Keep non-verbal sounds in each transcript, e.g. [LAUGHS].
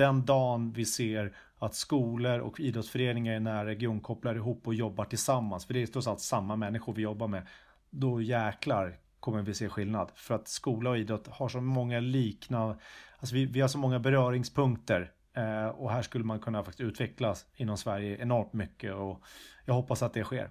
den dagen vi ser att skolor och idrottsföreningar i den här region kopplar ihop och jobbar tillsammans, för det är trots allt samma människor vi jobbar med, då jäklar kommer vi se skillnad. För att skola och idrott har så många liknande, alltså vi, vi har så många beröringspunkter eh, och här skulle man kunna faktiskt utvecklas inom Sverige enormt mycket och jag hoppas att det sker.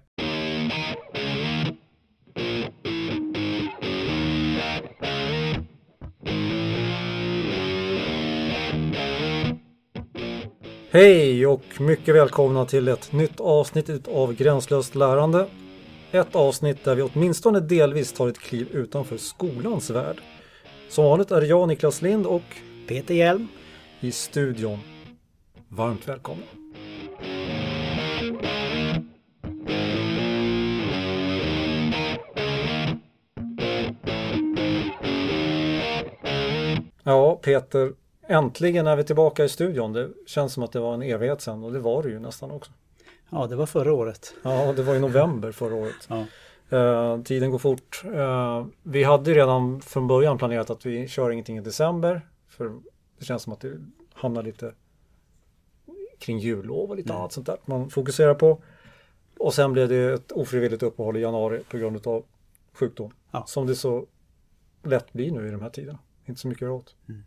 Hej och mycket välkomna till ett nytt avsnitt av Gränslöst lärande. Ett avsnitt där vi åtminstone delvis tar ett kliv utanför skolans värld. Som vanligt är jag Niklas Lind och Peter Hjelm i studion. Varmt välkomna! Ja, Peter, Äntligen är vi tillbaka i studion. Det känns som att det var en evighet sedan och det var det ju nästan också. Ja, det var förra året. Ja, det var i november förra året. Ja. Uh, tiden går fort. Uh, vi hade redan från början planerat att vi kör ingenting i december. För det känns som att det hamnar lite kring jullov och lite mm. annat sånt där man fokuserar på. Och sen blev det ett ofrivilligt uppehåll i januari på grund av sjukdom. Ja. Som det så lätt blir nu i de här tiderna. Inte så mycket att åt. Mm.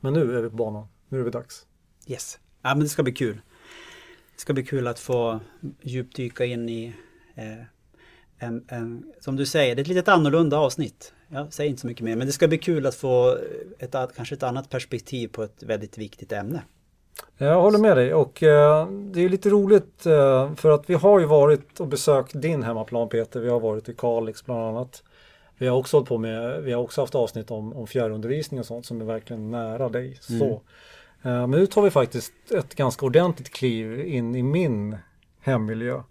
Men nu är vi på banan. Nu är det dags. Yes. Ja, men det ska bli kul. Det ska bli kul att få djupdyka in i eh, en, en, som du säger, det är ett lite annorlunda avsnitt. Jag säger inte så mycket mer, men det ska bli kul att få ett, kanske ett annat perspektiv på ett väldigt viktigt ämne. Jag håller med dig och eh, det är lite roligt eh, för att vi har ju varit och besökt din hemmaplan Peter. Vi har varit i Kalix bland annat. Vi har också hållit på med, vi har också haft avsnitt om, om fjärrundervisning och sånt som är verkligen nära dig. Så. Mm. Uh, men nu tar vi faktiskt ett ganska ordentligt kliv in i min hemmiljö.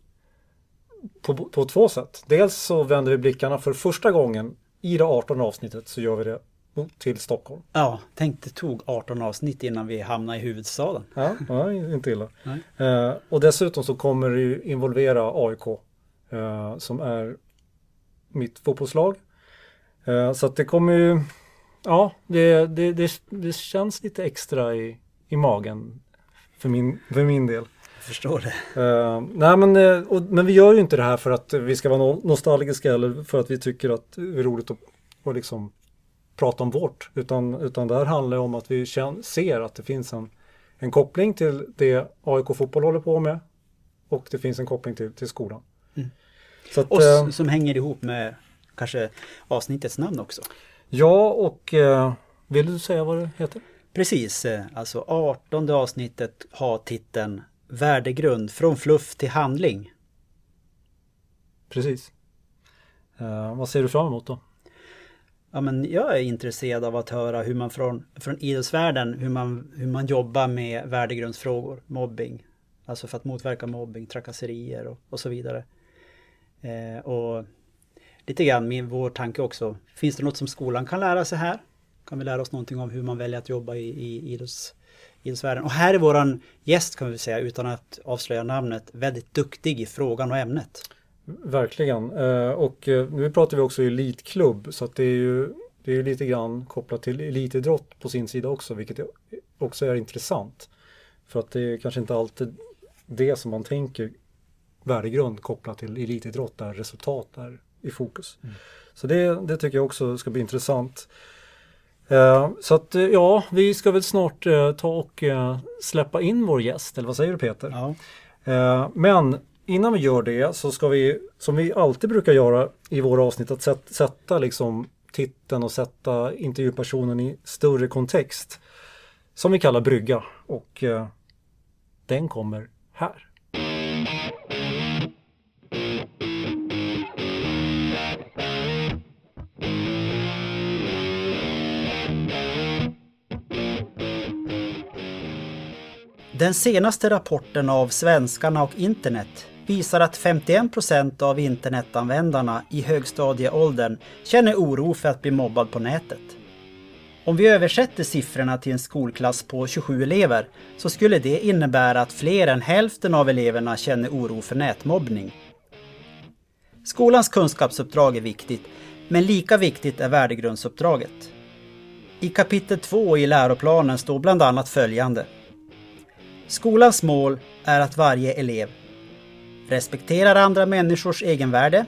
På, på två sätt. Dels så vänder vi blickarna för första gången i det 18 avsnittet så gör vi det till Stockholm. Ja, tänk det tog 18 avsnitt innan vi hamnade i huvudstaden. Ja, ja inte illa. Uh, och dessutom så kommer det ju involvera AIK uh, som är mitt fotbollslag Eh, så att det kommer ju, ja, det, det, det, det, känns lite extra i, i magen för min, för min del. Jag förstår det. Uh, nej men, uh, och, men vi gör ju inte det här för att vi ska vara no nostalgiska eller för att vi tycker att det är roligt att, att liksom prata om vårt. Utan, utan det här handlar om att vi känner, ser att det finns en, en koppling till det AIK Fotboll håller på med. Och det finns en koppling till, till skolan. Mm. Att, och som hänger ihop med kanske avsnittets namn också. Ja, och eh, vill du säga vad det heter? Precis, eh, alltså 18 avsnittet har titeln Värdegrund från fluff till handling. Precis. Eh, vad ser du fram emot då? Ja, men jag är intresserad av att höra hur man från, från idrottsvärlden, hur man, hur man jobbar med värdegrundsfrågor, mobbing, alltså för att motverka mobbing, trakasserier och, och så vidare. Eh, och lite grann min, vår tanke också. Finns det något som skolan kan lära sig här? Kan vi lära oss någonting om hur man väljer att jobba i, i idrotts, idrottsvärlden? Och här är våran gäst kan vi säga, utan att avslöja namnet, väldigt duktig i frågan och ämnet. Verkligen. Eh, och eh, nu pratar vi också elitklubb så att det är ju det är lite grann kopplat till elitidrott på sin sida också, vilket också är intressant. För att det är kanske inte alltid det som man tänker värdegrund kopplat till elitidrott där resultat är i fokus. Mm. Så det, det tycker jag också ska bli intressant. Uh, så att uh, ja, vi ska väl snart uh, ta och släppa in vår gäst, eller vad säger du Peter? Ja. men innan vi gör det så ska vi, som vi alltid brukar göra i våra avsnitt, att sätta, sätta liksom titeln och sätta intervjupersonen i större kontext. Som vi kallar brygga och den kommer här. Den senaste rapporten av Svenskarna och internet visar att 51 procent av internetanvändarna i högstadieåldern känner oro för att bli mobbad på nätet. Om vi översätter siffrorna till en skolklass på 27 elever så skulle det innebära att fler än hälften av eleverna känner oro för nätmobbning. Skolans kunskapsuppdrag är viktigt, men lika viktigt är värdegrundsuppdraget. I kapitel 2 i läroplanen står bland annat följande. Skolans mål är att varje elev respekterar andra människors egenvärde,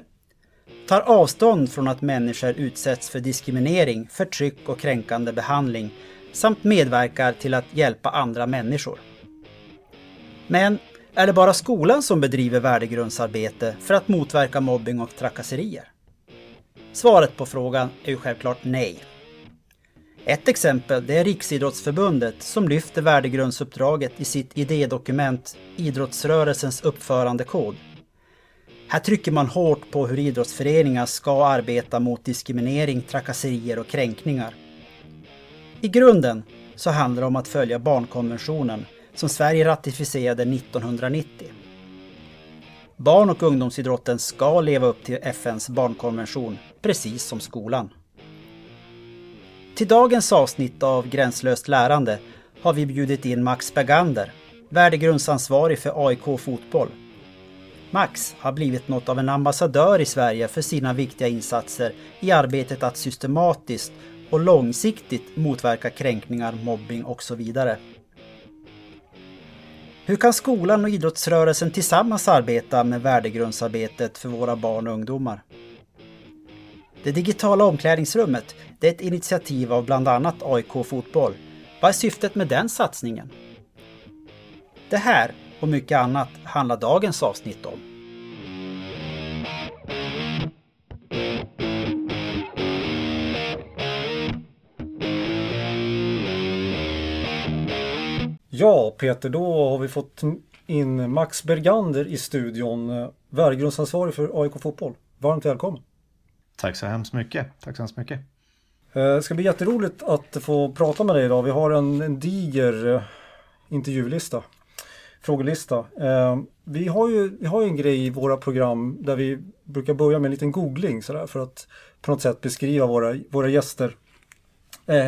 tar avstånd från att människor utsätts för diskriminering, förtryck och kränkande behandling samt medverkar till att hjälpa andra människor. Men är det bara skolan som bedriver värdegrundsarbete för att motverka mobbing och trakasserier? Svaret på frågan är ju självklart nej. Ett exempel det är Riksidrottsförbundet som lyfter värdegrundsuppdraget i sitt idédokument Idrottsrörelsens uppförandekod. Här trycker man hårt på hur idrottsföreningar ska arbeta mot diskriminering, trakasserier och kränkningar. I grunden så handlar det om att följa barnkonventionen som Sverige ratificerade 1990. Barn och ungdomsidrotten ska leva upp till FNs barnkonvention, precis som skolan. Till dagens avsnitt av Gränslöst lärande har vi bjudit in Max Bergander, värdegrundsansvarig för AIK Fotboll. Max har blivit något av en ambassadör i Sverige för sina viktiga insatser i arbetet att systematiskt och långsiktigt motverka kränkningar, mobbing och så vidare. Hur kan skolan och idrottsrörelsen tillsammans arbeta med värdegrundsarbetet för våra barn och ungdomar? Det digitala omklädningsrummet det är ett initiativ av bland annat AIK Fotboll. Vad är syftet med den satsningen? Det här och mycket annat handlar dagens avsnitt om. Ja, Peter, då har vi fått in Max Bergander i studion, eh, värdegrundsansvarig för AIK Fotboll. Varmt välkommen! Tack så hemskt mycket. Tack så hemskt mycket. Det ska bli jätteroligt att få prata med dig idag. Vi har en, en diger eh, intervjulista, frågelista. Eh, vi har ju vi har en grej i våra program där vi brukar börja med en liten googling sådär, för att på något sätt beskriva våra, våra gäster.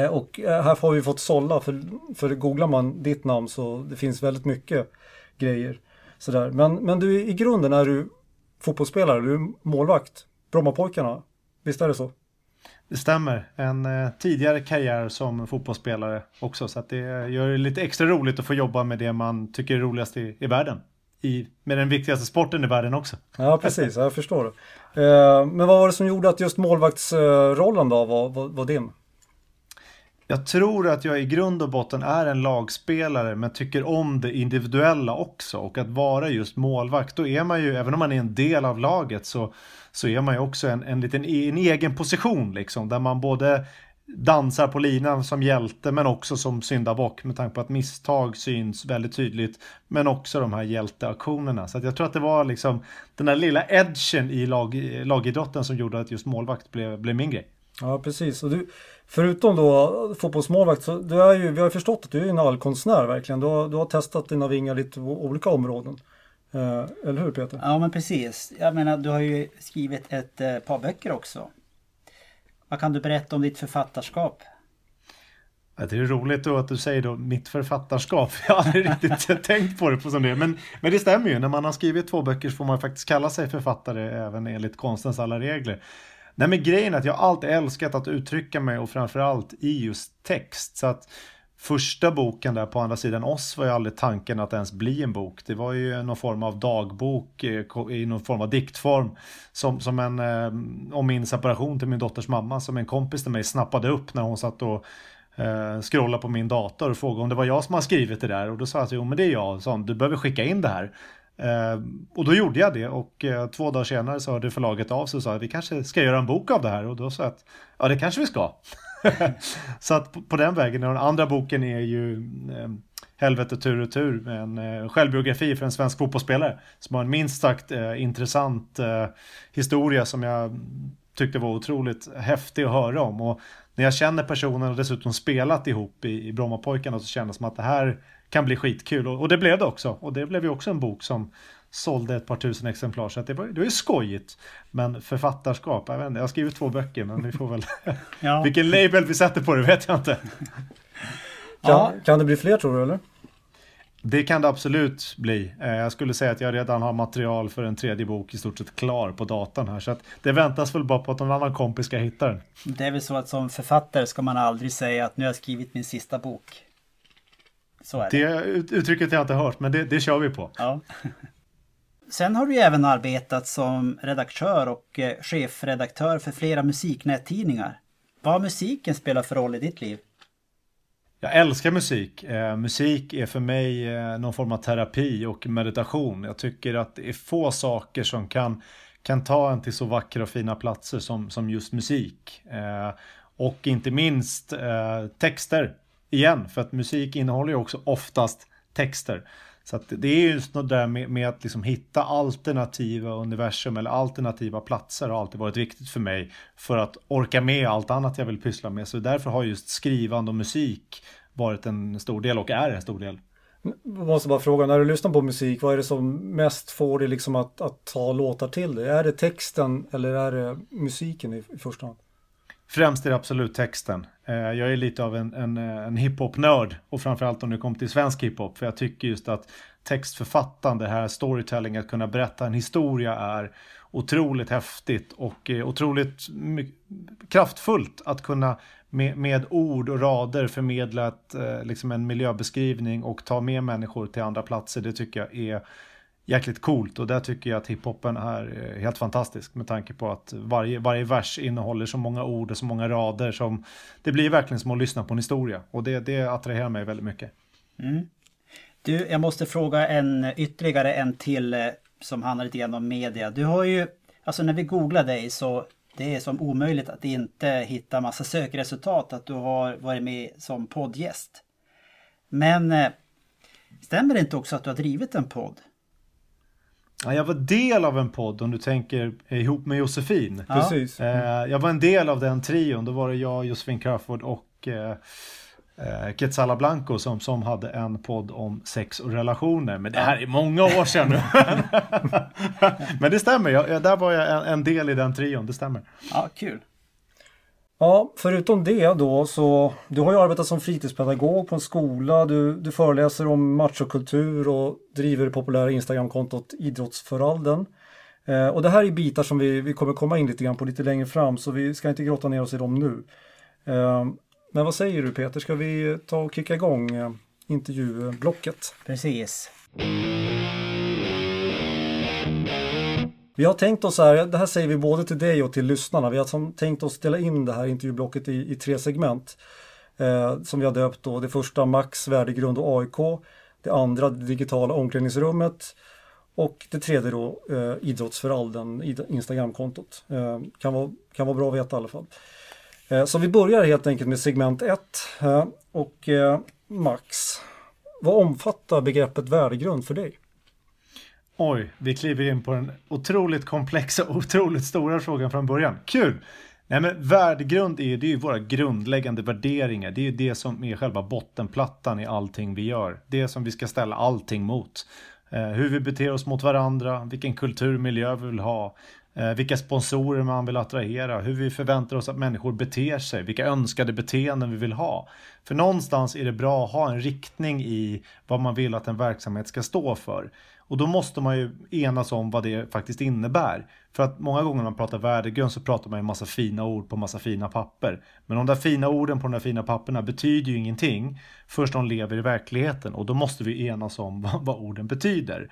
Och här har vi fått sålla, för, för googlar man ditt namn så det finns väldigt mycket grejer. Sådär. Men, men du, i grunden är du fotbollsspelare, du är målvakt. Brommapojkarna, visst är det så? Det stämmer. En eh, tidigare karriär som fotbollsspelare också. Så det gör det lite extra roligt att få jobba med det man tycker är roligast i, i världen. I, med den viktigaste sporten i världen också. Ja, precis. Jag förstår. Eh, men vad var det som gjorde att just målvaktsrollen då var, var, var din? Jag tror att jag i grund och botten är en lagspelare men tycker om det individuella också. Och att vara just målvakt, då är man ju, även om man är en del av laget så så är man ju också en, en liten en egen position liksom där man både dansar på linan som hjälte men också som syndabock med tanke på att misstag syns väldigt tydligt men också de här hjälteaktionerna. Så jag tror att det var liksom den där lilla edgen i lag, lagidrotten som gjorde att just målvakt blev, blev min grej. Ja precis. Och du, förutom då fotbollsmålvakt så du är ju, vi har förstått att du är en allkonstnär verkligen. Du har, du har testat dina vingar lite på olika områden. Eh, eller hur Peter? Ja men precis. Jag menar du har ju skrivit ett eh, par böcker också. Vad kan du berätta om ditt författarskap? Det är roligt då att du säger då mitt författarskap. [LAUGHS] Jag har aldrig riktigt [LAUGHS] tänkt på det på som det. Men, men det stämmer ju. När man har skrivit två böcker så får man faktiskt kalla sig författare även enligt konstens alla regler. Nej men grejen är att jag alltid älskat att uttrycka mig och framförallt i just text. Så att första boken där på andra sidan oss var ju aldrig tanken att ens bli en bok. Det var ju någon form av dagbok eh, i någon form av diktform. Som, som en, eh, om min separation till min dotters mamma som en kompis till mig snappade upp när hon satt och eh, scrollade på min dator och frågade om det var jag som har skrivit det där. Och då sa jag att jo men det är jag. Så du behöver skicka in det här. Eh, och då gjorde jag det och eh, två dagar senare så hörde förlaget av sig och sa att vi kanske ska göra en bok av det här. Och då sa jag att ja det kanske vi ska. [LAUGHS] så att på, på, den vägen, och den andra boken är ju eh, Helvete tur och tur, en eh, självbiografi för en svensk fotbollsspelare som har en minst sagt eh, intressant eh, historia som jag tyckte var otroligt häftig att höra om. Och när jag känner personen och dessutom spelat ihop i, i Brommapojkarna så kändes det som att det här kan bli skitkul. Och, och, det blev det också. Och det blev ju också en bok som sålde ett par tusen exemplar. Så det var, det var ju skojigt. Men författarskap, jag vet inte, jag har skrivit två böcker men vi får väl... [LAUGHS] ja. Vilken label vi sätter på det vet jag inte. Ja. Kan, kan det bli fler tror du eller? Det kan det absolut bli. Eh, jag skulle säga att jag redan har material för en tredje bok i stort sett klar på datan här. Så att det väntas väl bara på att någon annan kompis ska hitta den. Det är väl så att som författare ska man aldrig säga att nu har jag skrivit min sista bok. Så är det. Det uttrycket jag inte hört, men det, det kör vi på. Ja. [LAUGHS] Sen har du även arbetat som redaktör och eh, chefredaktör för flera musiknättidningar. Vad har musiken spelat för roll i ditt liv? Jag älskar musik. Eh, musik är för mig eh, någon form av terapi och meditation. Jag tycker att det är få saker som kan, kan ta en till så vackra och fina platser som, som just musik. Eh, och inte minst eh, texter igen, för att musik innehåller ju också oftast texter. Så att det är just något där med, med att liksom hitta alternativa universum eller alternativa platser har alltid varit viktigt för mig för att orka med allt annat jag vill pyssla med. Så därför har just skrivande och musik varit en stor del och är en stor del. Jag måste bara fråga, när du lyssnar på musik, vad är det som mest får dig liksom att, att ta låtar till dig? Är det texten eller är det musiken i, i första hand? Främst är det absolut texten. Eh, jag är lite av en, en, en hiphop-nörd och framförallt om det kommer till svensk hiphop. För jag tycker just att textförfattande, här storytelling, att kunna berätta en historia är otroligt häftigt och eh, otroligt kraftfullt att kunna med, med, ord och rader förmedla ett, eh, liksom en miljöbeskrivning och ta med människor till andra platser. Det tycker jag är jäkligt coolt och där tycker jag att hiphopen är eh, helt fantastisk med tanke på att varje, varje vers innehåller så många ord och så många rader som det blir verkligen som att lyssna på en historia och det, det attraherar mig väldigt mycket. Mm. Du, jag måste fråga en ytterligare en till eh, som handlar lite grann om media. Du har ju, alltså när vi googlar dig så det är som omöjligt att inte hitta massa sökresultat att du har varit med som poddgäst. Men eh, stämmer det inte också att du har drivit en podd? Ja, jag var del av en podd om du tänker ihop med Josefin. Ja. Precis. Mm. Jag var en del av den trion. Då var det jag, Josefin Crawford och eh, eh, Quetzala Blanco som, som hade en podd om sex och relationer. Men det här är många år sedan nu. [LAUGHS] [LAUGHS] Men det stämmer, jag, där var jag en, en, del i den trion, det stämmer. Ja, kul. Ja, förutom det då så du har ju arbetat som fritidspedagog på en skola, du, du föreläser om machokultur och driver det populära Instagramkontot Idrottsföralden. Eh, och det här är bitar som vi, vi kommer komma in lite grann på lite längre fram så vi ska inte grotta ner oss i dem nu. Eh, men vad säger du Peter, ska vi ta och kicka igång eh, intervjublocket? Precis. Vi har tänkt oss här, det här säger vi både till dig och till lyssnarna, vi har tänkt oss dela in det här intervjublocket i, i tre segment. Eh, som vi har döpt då, det första Max, värdegrund och AIK. Det andra det digitala omklädningsrummet. Och det tredje då eh, idrottsföralden, Instagramkontot. Eh, kan, vara, kan vara bra att veta i alla fall. Eh, så vi börjar helt enkelt med segment 1. Eh, och eh, Max, vad omfattar begreppet värdegrund för dig? Oj, vi kliver in på den otroligt komplexa och otroligt stora frågan från början. Kul! Nej men värdegrund är ju, det är ju våra grundläggande värderingar. Det är ju det som är själva bottenplattan i allting vi gör. Det som vi ska ställa allting mot. Eh, hur vi beter oss mot varandra, vilken kulturmiljö vi vill ha, Eh, vilka sponsorer man vill attrahera, hur vi förväntar oss att människor beter sig, vilka önskade beteenden vi vill ha. För någonstans är det bra att ha en riktning i vad man vill att en verksamhet ska stå för. Och då måste man ju enas om vad det faktiskt innebär. För att många gånger när man pratar värdegrund så pratar man en massa fina ord på massa fina papper. Men de där fina orden på de där fina papperna betyder ju ingenting först de lever i verkligheten och då måste vi enas om [LAUGHS] vad, vad orden betyder.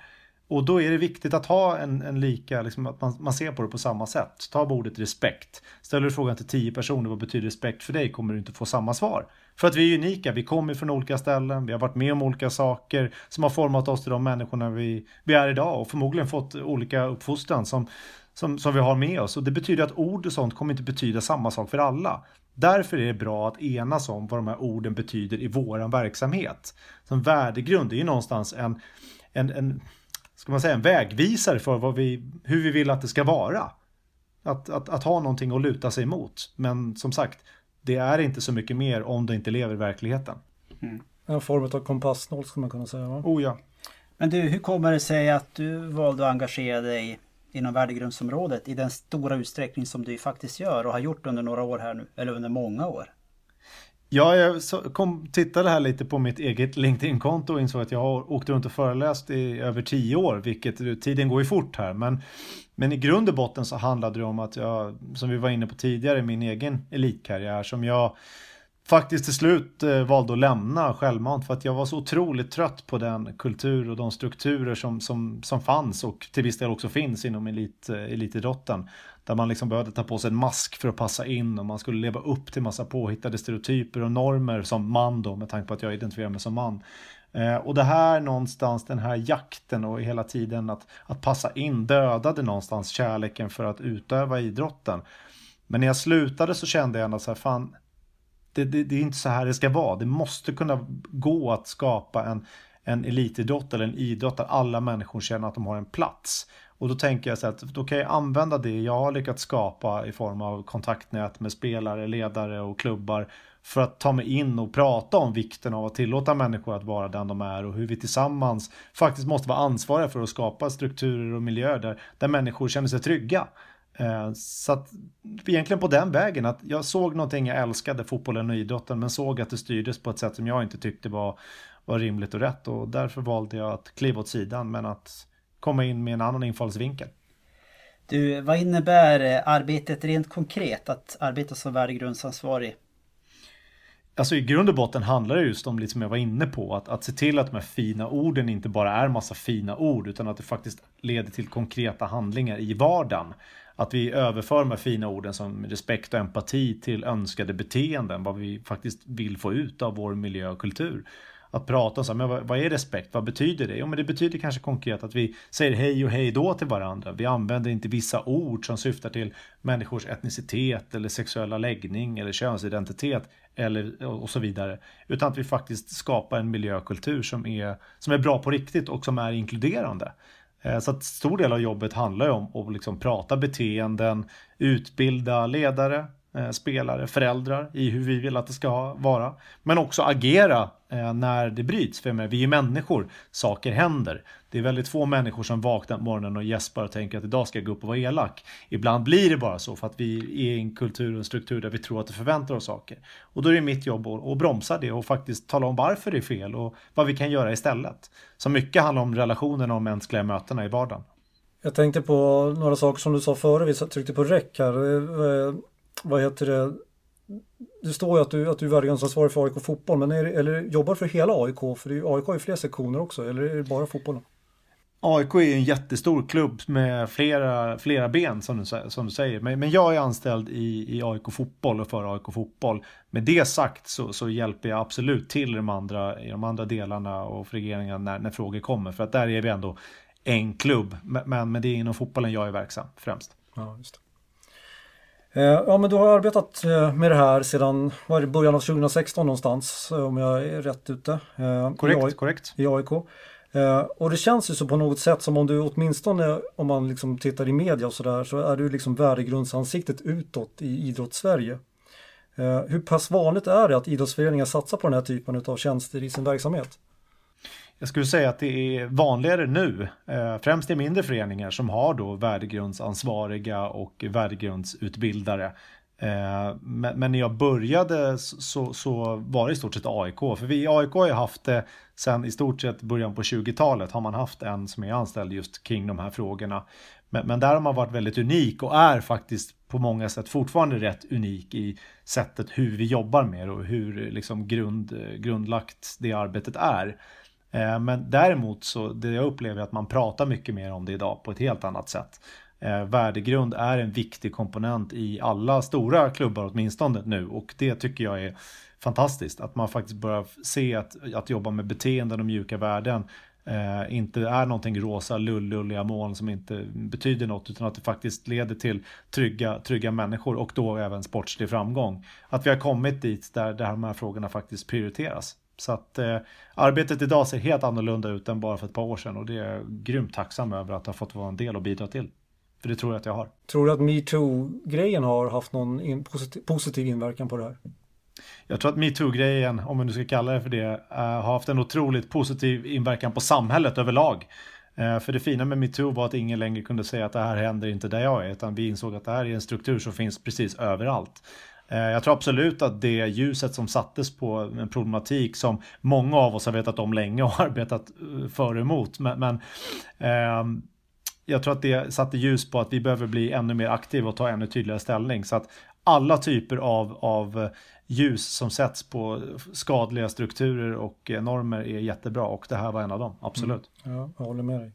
Och då är det viktigt att ha en, en lika, liksom att man, man, ser på det på samma sätt. Ta ordet respekt. Ställer du frågan till tio personer, vad betyder respekt för dig? Kommer du inte få samma svar. För att vi är unika, vi kommer från olika ställen, vi har varit med om olika saker som har format oss till de människorna vi, vi är idag och förmodligen fått olika uppfostran som, som, som vi har med oss. Och det betyder att ord och sånt kommer inte betyda samma sak för alla. Därför är det bra att enas om vad de här orden betyder i våran verksamhet. Som värdegrund är ju någonstans en, en, en ska man säga, en vägvisare för vad vi, hur vi vill att det ska vara. Att, att, att ha någonting att luta sig mot. Men som sagt, det är inte så mycket mer om det inte lever i verkligheten. Mm. En form av kompassnål skulle man kunna säga. Va? Oh ja. Men du, hur kommer det sig att du valde att engagera dig inom värdegrundsområdet i den stora utsträckning som du faktiskt gör och har gjort under några år här nu, eller under många år? Ja, jag kom, tittade här lite på mitt eget LinkedIn-konto och insåg att jag har åkt runt och föreläst i över tio år, vilket eh, tiden går ju fort här. Men, men i grund och botten så handlade det om att jag, som vi var inne på tidigare, min egen elitkarriär som jag faktiskt till slut eh, valde att lämna självmant för att jag var så otroligt trött på den kultur och de strukturer som, som, som fanns och till viss del också finns inom elit, eh, elitidrotten. Där man liksom behövde ta på sig en mask för att passa in och man skulle leva upp till massa påhittade stereotyper och normer som man då med tanke på att jag identifierar mig som man. Eh, och det här någonstans, den här jakten och hela tiden att, att passa in dödade någonstans kärleken för att utöva idrotten. Men när jag slutade så kände jag ändå så här, fan, det, det, det, är inte så här det ska vara. Det måste kunna gå att skapa en, en elitidrott eller en idrott där alla människor känner att de har en plats. Och då tänker jag så att då kan jag använda det jag har lyckats skapa i form av kontaktnät med spelare, ledare och klubbar för att ta mig in och prata om vikten av att tillåta människor att vara den de är och hur vi tillsammans faktiskt måste vara ansvariga för att skapa strukturer och miljöer där, där människor känner sig trygga. Eh, så att egentligen på den vägen att jag såg någonting jag älskade, fotbollen och idrotten, men såg att det styrdes på ett sätt som jag inte tyckte var, var rimligt och rätt och därför valde jag att kliva åt sidan men att komma in med en annan infallsvinkel. Du, vad innebär eh, arbetet rent konkret att arbeta som värdegrundsansvarig? Alltså i grund och botten handlar det just om, lite som jag var inne på, att, att se till att de här fina orden inte bara är massa fina ord utan att det faktiskt leder till konkreta handlingar i vardagen. Att vi överför de här fina orden som respekt och empati till önskade beteenden, vad vi faktiskt vill få ut av vår miljö och kultur att prata om så här, men vad, vad, är respekt? Vad betyder det? Jo, men det betyder kanske konkret att vi säger hej och hej då till varandra. Vi använder inte vissa ord som syftar till människors etnicitet eller sexuella läggning eller könsidentitet eller och så vidare. Utan att vi faktiskt skapar en miljökultur som är, som är bra på riktigt och som är inkluderande. Eh, så att stor del av jobbet handlar ju om att liksom prata beteenden, utbilda ledare, Eh, spelare, föräldrar i hur vi vill att det ska vara. Men också agera eh, när det bryts. För menar, vi är människor, saker händer. Det är väldigt få människor som vaknar på morgonen och gäspar och tänker att idag ska jag gå upp och vara elak. Ibland blir det bara så för att vi är i en kultur och en struktur där vi tror att det förväntar oss saker. Och då är det mitt jobb att, att bromsa det och faktiskt tala om varför det är fel och vad vi kan göra istället. Så mycket handlar om relationerna och mänskliga mötena i vardagen. Jag tänkte på några saker som du sa före vi tryckte på räck här. Eh, vad heter det? Det står ju att du, att du är värdegrundsansvarig för AIK fotboll, men är, eller jobbar för hela AIK? För det, AIK har ju fler sektioner också, eller är det bara fotbollen? AIK är en jättestor klubb med flera, flera ben som du, som du säger. Men, men jag är anställd i, i AIK fotboll och för AIK fotboll. Med det sagt så, så hjälper jag absolut till i de andra, i de andra delarna och regeringarna när, när frågor kommer. För att där är vi ändå en klubb. Men, men det är inom fotbollen jag är verksam främst. Ja, just det. Eh, ja men du har arbetat eh, med det här sedan var det början av 2016 någonstans eh, om jag är rätt ute. Korrekt, i, korrekt. I AIK. Och det känns ju så på något sätt som om du åtminstone om man liksom tittar i media och sådär så är du liksom värdegrundsansiktet utåt i idrottssverige. Hur pass vanligt är det att idrottsföreningar satsar på den här typen av tjänster i sin verksamhet? Jag skulle säga att det är vanligare nu, eh, främst i mindre föreningar som har då värdegrundsansvariga och värdegrundsutbildare. Eh, men när jag började så, så var det i stort sett AIK, för vi i AIK har ju haft det sen i stort sett början på 20-talet har man haft en som är anställd just kring de här frågorna. Men, men, där har man varit väldigt unik och är faktiskt på många sätt fortfarande rätt unik i sättet hur vi jobbar med och hur liksom grund, grundlagt det arbetet är. Eh, men däremot så det jag upplever att man pratar mycket mer om det idag på ett helt annat sätt. Eh, värdegrund är en viktig komponent i alla stora klubbar åtminstone nu och det tycker jag är fantastiskt. Att man faktiskt börjar se att, att jobba med beteenden och mjuka värden eh, inte är någonting rosa lullulliga moln som inte betyder något utan att det faktiskt leder till trygga, trygga människor och då även sportslig framgång. Att vi har kommit dit där, där de här frågorna faktiskt prioriteras. Så att eh, arbetet idag ser helt annorlunda ut än bara för ett par år sedan och det är jag grymt tacksam över att ha fått vara en del och bidra till. För det tror jag att jag har. Tror du att metoo-grejen har haft någon in, positiv, positiv inverkan på det här? Jag tror att metoo-grejen, om man nu ska kalla det för det, uh, har haft en otroligt positiv inverkan på samhället överlag. Uh, för det fina med metoo var att ingen längre kunde säga att det här händer inte där jag är, utan vi insåg att det här är en struktur som finns precis överallt. Eh, jag tror absolut att det ljuset som sattes på en problematik som många av oss har vetat om länge och [LAUGHS] arbetat eh, för för emot. Men, men eh, jag tror att det satte ljus på att vi behöver bli ännu mer aktiva och ta ännu tydligare ställning. Så att alla typer av, av ljus som sätts på skadliga strukturer och eh, normer är jättebra och det här var en av dem, absolut. Mm. Ja, jag håller med dig.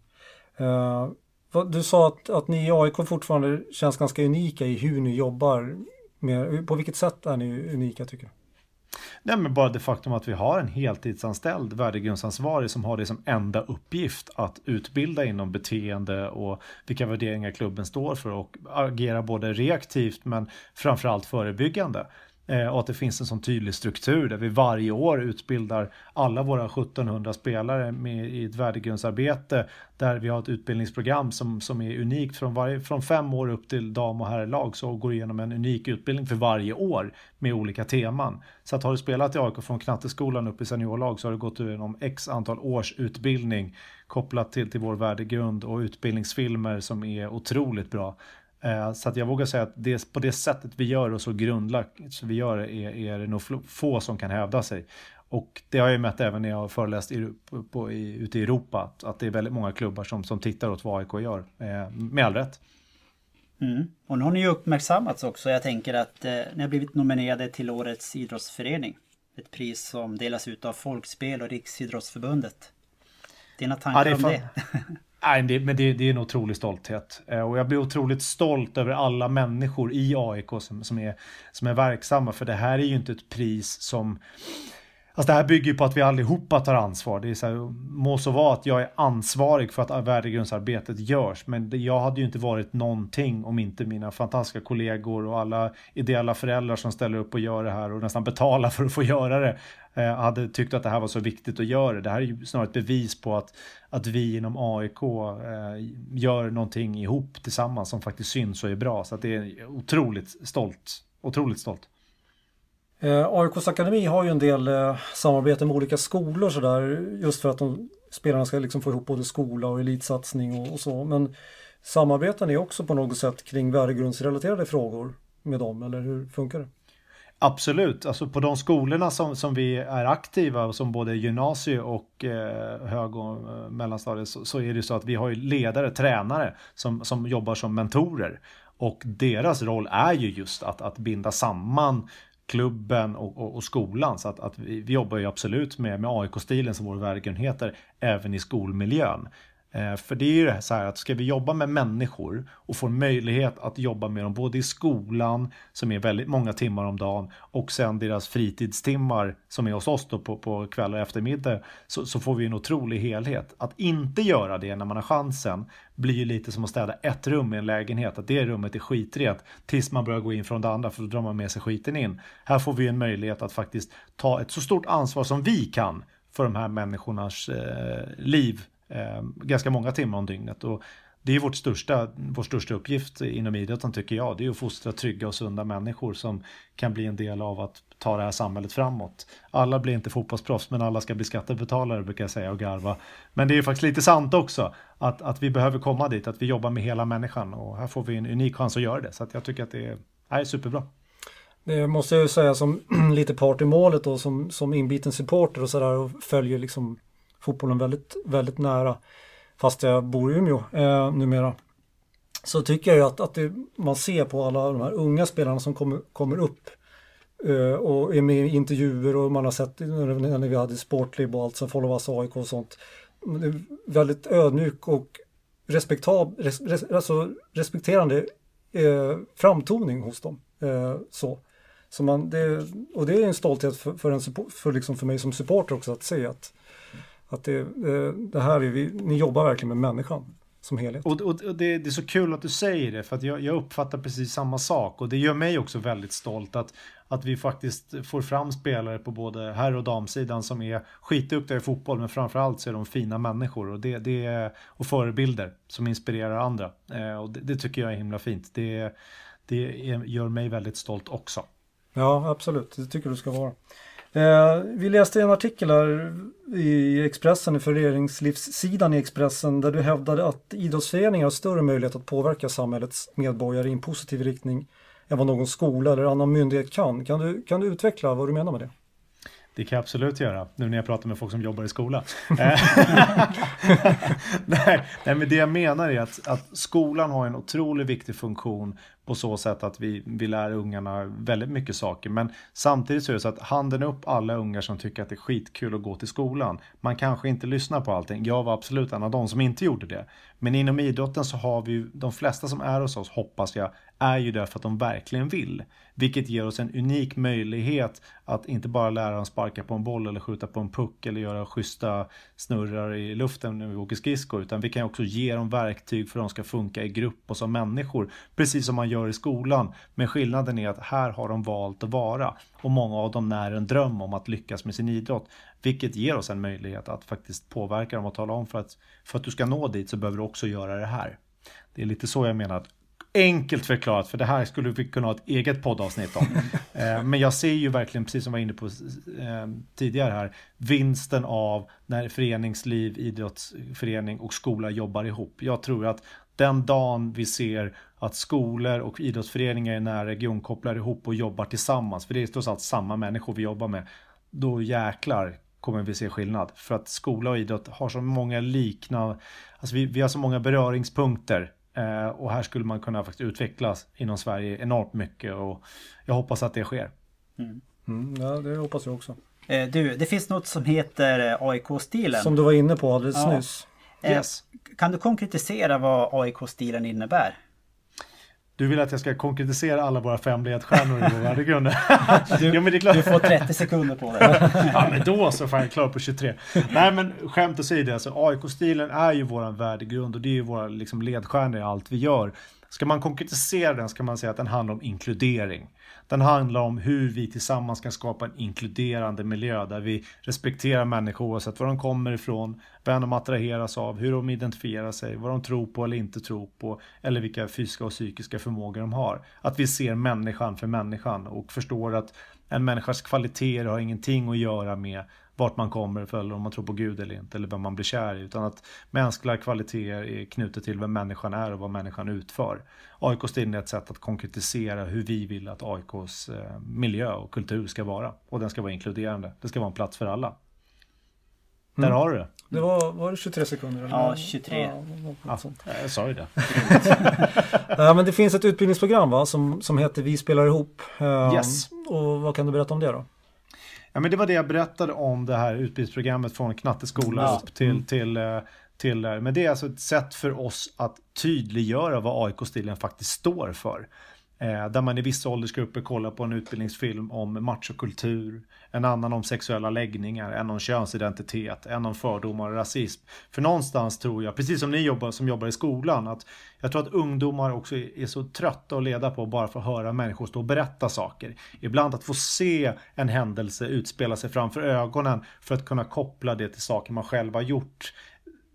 Uh, du sa att, att ni i AIK fortfarande känns ganska unika i hur ni jobbar mer? på vilket sätt är ni unika tycker du? Nej, men bara det faktum att vi har en heltidsanställd värdegrundsansvarig som har det som enda uppgift att utbilda inom beteende och vilka värderingar klubben står för och agera både reaktivt men framförallt förebyggande. Eh, och att det finns en sån tydlig struktur där vi varje år utbildar alla våra 1700 spelare med, i ett värdegrundsarbete där vi har ett utbildningsprogram som, som är unikt från, varje, från fem år upp till dam och herrlag så går igenom en unik utbildning för varje år med olika teman. Så att har du spelat i AIK från knatteskolan upp i seniorlag så har du gått igenom x antal års utbildning kopplat till, till vår värdegrund och utbildningsfilmer som är otroligt bra. Eh, så att jag vågar säga att det, på det sättet vi gör och så grundlagt så vi gör är, är det nog få som kan hävda sig. Och det har jag mött även när jag har föreläst i, på, i, ute i Europa, att det är väldigt många klubbar som, som tittar åt vad AIK gör, eh, med all rätt. Mm. Och nu har ni ju uppmärksammats också. Jag tänker att eh, ni har blivit nominerade till Årets idrottsförening. Ett pris som delas ut av Folkspel och Riksidrottsförbundet. Dina tankar ja, om det? [LAUGHS] Nej, det, men det, det, är en otrolig stolthet. Eh, och jag blir otroligt stolt över alla människor i AIK som, som, är, som är verksamma. För det här är ju inte ett pris som Alltså det här bygger ju på att vi allihopa tar ansvar. Det är så här, må så vara att jag är ansvarig för att värdegrundsarbetet görs, men jag hade ju inte varit någonting om inte mina fantastiska kollegor och alla ideella föräldrar som ställer upp och gör det här och nästan betalar för att få göra det Eh, hade tyckt att det här var så viktigt att göra. Det här är ju snarare ett bevis på att, att vi inom AIK eh, gör någonting ihop tillsammans som faktiskt syns och är bra. Så att det är otroligt stolt. Otroligt stolt. Eh, AIKs akademi har ju en del eh, samarbete med olika skolor sådär just för att de, spelarna ska liksom få ihop både skola och elitsatsning och, och så. Men samarbetar ni också på något sätt kring värdegrundsrelaterade frågor med dem eller hur funkar det? Absolut, alltså på de skolorna som, som vi är aktiva som både gymnasie och eh, hög och eh, mellanstadiet så, så, är det så att vi har ledare, tränare som, som jobbar som mentorer. Och deras roll är ju just att, att binda samman klubben och, och, och, skolan. Så att, att vi, vi, jobbar ju absolut med, med AIK-stilen som vår värdegrund heter, även i skolmiljön. Eh, för det är ju det så här att ska vi jobba med människor och få möjlighet att jobba med dem både i skolan, som är väldigt många timmar om dagen, och sen deras fritidstimmar som är hos oss då på, på kvällar och eftermiddag, så, så får vi en otrolig helhet. Att inte göra det när man har chansen blir ju lite som att städa ett rum i en lägenhet, att det rummet är skitrent tills man börjar gå in från det andra för då drar man med sig skiten in. Här får vi en möjlighet att faktiskt ta ett så stort ansvar som vi kan för de här människornas eh, liv eh, ganska många timmar om dygnet. Och det är vårt största, vår största uppgift inom idrotten tycker jag. Det är att fostra trygga och sunda människor som kan bli en del av att ta det här samhället framåt. Alla blir inte fotbollsproffs men alla ska bli skattebetalare brukar jag säga och garva. Men det är faktiskt lite sant också att, att vi behöver komma dit, att vi jobbar med hela människan och här får vi en unik chans att göra det. Så att jag tycker att det är, är superbra. Det måste jag ju säga som [CLEARS THROAT] lite part i målet och som, som inbiten supporter och sådär och följer liksom fotbollen väldigt, väldigt nära. Fast jag bor i Umeå eh, numera. Så tycker jag ju att, att det, man ser på alla de här unga spelarna som kommer, kommer upp eh, och är med i intervjuer och man har sett när vi hade Sportlib och allt som Followas AIK och sånt. Det är väldigt ödmjuk och respektab, res, res, alltså respekterande eh, framtoning hos dem. Eh, så. Så man, det, och det är en stolthet för, för, en, för, liksom för mig som supporter också att se att att det, det här är vi, ni jobbar verkligen med människan som helhet. Och, och, och det, det, är så kul att du säger det för att jag, jag, uppfattar precis samma sak och det gör mig också väldigt stolt att, att vi faktiskt får fram spelare på både herr och damsidan som är skitduktiga i fotboll men framförallt så är de fina människor och, det, det är, och förebilder som inspirerar andra. Eh, och det, det, tycker jag är himla fint. Det, det gör mig väldigt stolt också. Ja, absolut. Det tycker du ska vara. Eh, vi läste en artikel här i Expressen, i föreningslivssidan i Expressen, där du hävdade att idrottsföreningar har större möjlighet att påverka samhällets medborgare i en positiv riktning än vad någon skola eller annan myndighet kan. Kan du, kan du utveckla vad du menar med det? Det kan jag absolut göra, nu när jag pratar med folk som jobbar i skola. [LAUGHS] Eh, [LAUGHS] nej, nej, men det jag menar är att, att skolan har en otroligt viktig funktion på så sätt att vi, vi lär ungarna väldigt mycket saker. Men samtidigt så är det så att handen upp alla ungar som tycker att det är skitkul att gå till skolan. Man kanske inte lyssnar på allting. Jag var absolut en av de som inte gjorde det. Men inom idrotten så har vi ju, de flesta som är hos oss, hoppas jag, är ju därför att de verkligen vill. Vilket ger oss en unik möjlighet att inte bara lära dem sparka på en boll eller skjuta på en puck eller göra schyssta snurrar i luften när vi åker skridskor. Utan vi kan också ge dem verktyg för att de ska funka i grupp och som människor. Precis som man gör i skolan. Men skillnaden är att här har de valt att vara. Och många av dem när en dröm om att lyckas med sin idrott. Vilket ger oss en möjlighet att faktiskt påverka dem och tala om för att för att du ska nå dit så behöver du också göra det här. Det är lite så jag menar att enkelt förklarat, för det här skulle vi kunna ha ett eget poddavsnitt om. [LAUGHS] Eh, men jag ser ju verkligen, precis som jag var inne på eh, tidigare här, vinsten av när föreningsliv, idrottsförening och skola jobbar ihop. Jag tror att den dagen vi ser att skolor och idrottsföreningar i nära region kopplar ihop och jobbar tillsammans, för det är trots allt samma människor vi jobbar med, då jäklar kommer vi se skillnad. För att skola och idrott har så många liknande, alltså vi, vi har så många beröringspunkter Eh, och här skulle man kunna faktiskt utvecklas inom Sverige enormt mycket och jag hoppas att det sker. Mm. Mm, ja, det hoppas jag också. Eh, du, det finns något som heter eh, AIK-stilen. Som du var inne på alldeles ja. nyss. Yes. Kan du konkretisera vad AIK-stilen innebär? Du vill att jag ska konkretisera alla våra fem ledstjärnor i vår värdegrund? Du, [LAUGHS] ja, du, får 30 sekunder på dig. [LAUGHS] ja, men då så får jag klar på 23. Nej, men skämt åsido, alltså, AIK-stilen är ju vår värdegrund och det är ju våra liksom, ledstjärnor i allt vi gör. Ska man konkretisera den ska man säga att den handlar om inkludering. Den handlar om hur vi tillsammans kan skapa en inkluderande miljö där vi respekterar människor oavsett var de kommer ifrån, vem de attraheras av, hur de identifierar sig, vad de tror på eller inte tror på eller vilka fysiska och psykiska förmågor de har. Att vi ser människan för människan och förstår att en människas kvaliteter har ingenting att göra med vart man kommer för eller om man tror på Gud eller inte eller vem man blir kär i. Utan att mänskliga kvaliteter är knutet till vem människan är och vad människan utför. AIK-stilen är ett sätt att konkretisera hur vi vill att AIKs eh, miljö och kultur ska vara. Och den ska vara inkluderande. Det ska vara en plats för alla. Där mm. har du det. Det var, var det 23 sekunder? Eller? Ja, 23. Ja, ja, jag sa ju det. [LAUGHS] ja, men det finns ett utbildningsprogram va, som, som heter Vi spelar ihop. Um, yes. Och vad kan du berätta om det då? Ja, men det var det jag berättade om det här utbildningsprogrammet från knatteskola ja. upp till, mm. till, eh, till, till Men det är alltså ett sätt för oss att tydliggöra vad AIK-stilen faktiskt står för. Eh, där man i vissa åldersgrupper kollar på en utbildningsfilm om machokultur, en annan om sexuella läggningar, en om könsidentitet, en om fördomar och rasism. För någonstans tror jag, precis som ni jobbar, som jobbar i skolan, att jag tror att ungdomar också är så trötta att leda på att bara få höra människor stå och berätta saker. Ibland att få se en händelse utspela sig framför ögonen för att kunna koppla det till saker man själv har gjort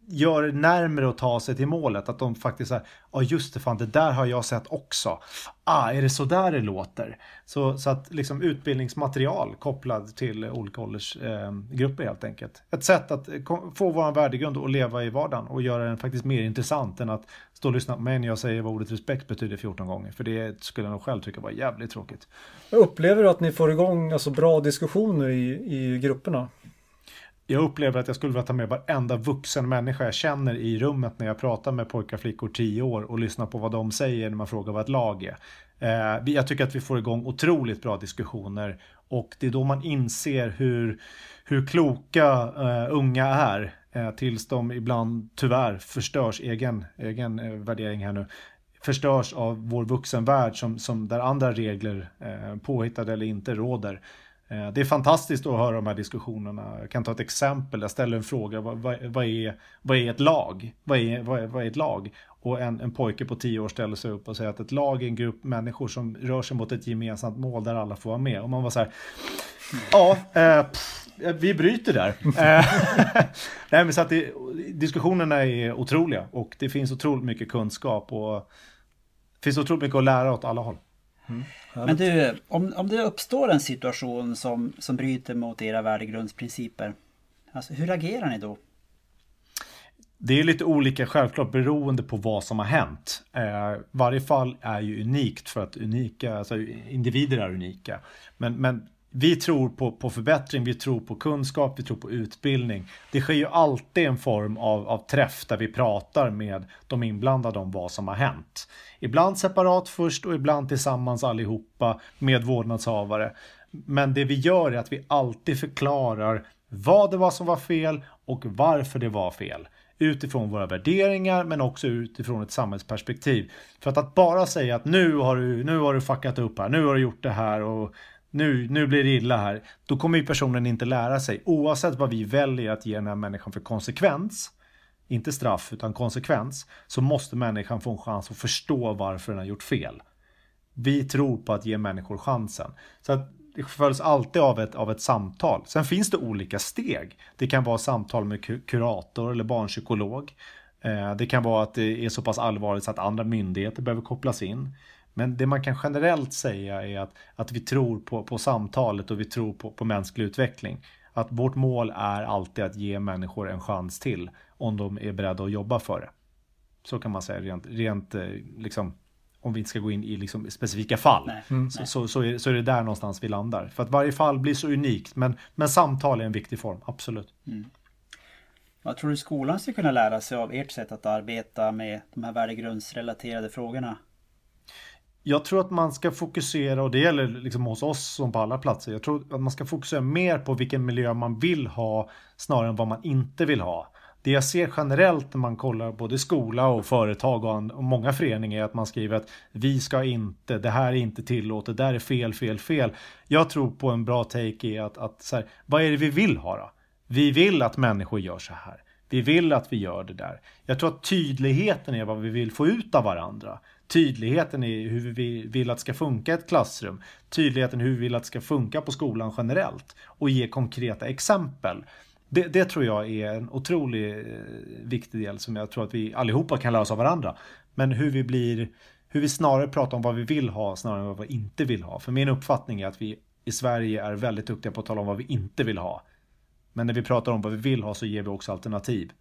gör det närmare att ta sig till målet. Att de faktiskt säger, ja ah, just det, fan det där har jag sett också. Ah, är det så där det låter? Så, så att liksom utbildningsmaterial kopplad till olika åldersgrupper ehm, eh, helt enkelt. Ett sätt att eh, få vår värdegrund och leva i vardagen och göra den faktiskt mer intressant än att stå och lyssna på mig när jag säger vad ordet respekt betyder 14 gånger. För det skulle jag nog själv tycka var jävligt tråkigt. Jag upplever du att ni får igång alltså, bra diskussioner i, i grupperna? Jag upplever att jag skulle vilja ta med varenda vuxen människa jag känner i rummet när jag pratar med pojkar och flickor 10 år och lyssna på vad de säger när man frågar vad ett lag är. Eh, jag tycker att vi får igång otroligt bra diskussioner och det är då man inser hur, hur kloka uh, unga är uh, tills de ibland tyvärr förstörs, egen, egen uh, värdering här nu, förstörs av vår vuxenvärld som, som där andra regler, uh, påhittade eller inte, råder. Eh, det är fantastiskt att höra de här diskussionerna. Jag kan ta ett exempel. Jag ställer en fråga. Vad, vad, vad är, vad är ett lag? Vad är, vad är, vad är ett lag? Och en, en pojke på tio år ställer sig upp och säger att ett lag är en grupp människor som rör sig mot ett gemensamt mål där alla får vara med. Och man var så här. Ja, eh, pff, vi bryter där. [LAUGHS] Eh, [LAUGHS] nej, men så att det, diskussionerna är otroliga och det finns otroligt mycket kunskap och det finns otroligt mycket att lära åt alla håll. Mm. Men du, om, om det uppstår en situation som, som bryter mot era värdegrundsprinciper, alltså hur agerar ni då? Det är lite olika självklart beroende på vad som har hänt. Eh, varje fall är ju unikt för att unika, alltså individer är unika. Men, men vi tror på, på förbättring, vi tror på kunskap, vi tror på utbildning. Det sker ju alltid en form av, av träff där vi pratar med de inblandade om vad som har hänt. Ibland separat först och ibland tillsammans allihopa med vårdnadshavare. Men det vi gör är att vi alltid förklarar vad det var som var fel och varför det var fel. Utifrån våra värderingar men också utifrån ett samhällsperspektiv. För att, att bara säga att nu har, du, nu har du fuckat upp här, nu har du gjort det här och nu, nu blir det illa här. Då kommer ju personen inte lära sig. Oavsett vad vi väljer att ge den här människan för konsekvens, inte straff utan konsekvens, så måste människan få en chans att förstå varför den har gjort fel. Vi tror på att ge människor chansen. Så att det följs alltid av ett, av ett samtal. Sen finns det olika steg. Det kan vara samtal med kurator eller barnpsykolog. Eh, det kan vara att det är så pass allvarligt så att andra myndigheter behöver kopplas in. Men det man kan generellt säga är att, att vi tror på, på samtalet och vi tror på, på mänsklig utveckling. Att vårt mål är alltid att ge människor en chans till om de är beredda att jobba för det. Så kan man säga rent, rent eh, liksom, om vi inte ska gå in i liksom specifika fall. Nej, mm. så, så, så, är, så är det där någonstans vi landar. För att varje fall blir så unikt. Men, men samtal är en viktig form, absolut. Mm. Vad tror du skolan ska kunna lära sig av ert sätt att arbeta med de här värdegrundsrelaterade frågorna? Jag tror att man ska fokusera, och det gäller liksom hos oss som på alla platser, jag tror att man ska fokusera mer på vilken miljö man vill ha snarare än vad man inte vill ha. Det jag ser generellt när man kollar både skola och företag och, många föreningar är att man skriver att vi ska inte, det här är inte tillåtet, det här är fel, fel, fel. Jag tror på en bra take är att, att så här, vad är det vi vill ha då? Vi vill att människor gör så här. Vi vill att vi gör det där. Jag tror att tydligheten är vad vi vill få ut av varandra. Tydligheten i hur vi vill att det ska funka i ett klassrum. Tydligheten hur vi vill att det ska funka på skolan generellt. Och ge konkreta exempel. Det, det, tror jag är en otroligt eh, viktig del som jag tror att vi allihopa kan lära oss av varandra. Men hur vi blir, hur vi snarare pratar om vad vi vill ha snarare än vad vi inte vill ha. För min uppfattning är att vi i Sverige är väldigt duktiga på att tala om vad vi inte vill ha. Men när vi pratar om vad vi vill ha så ger vi också alternativ.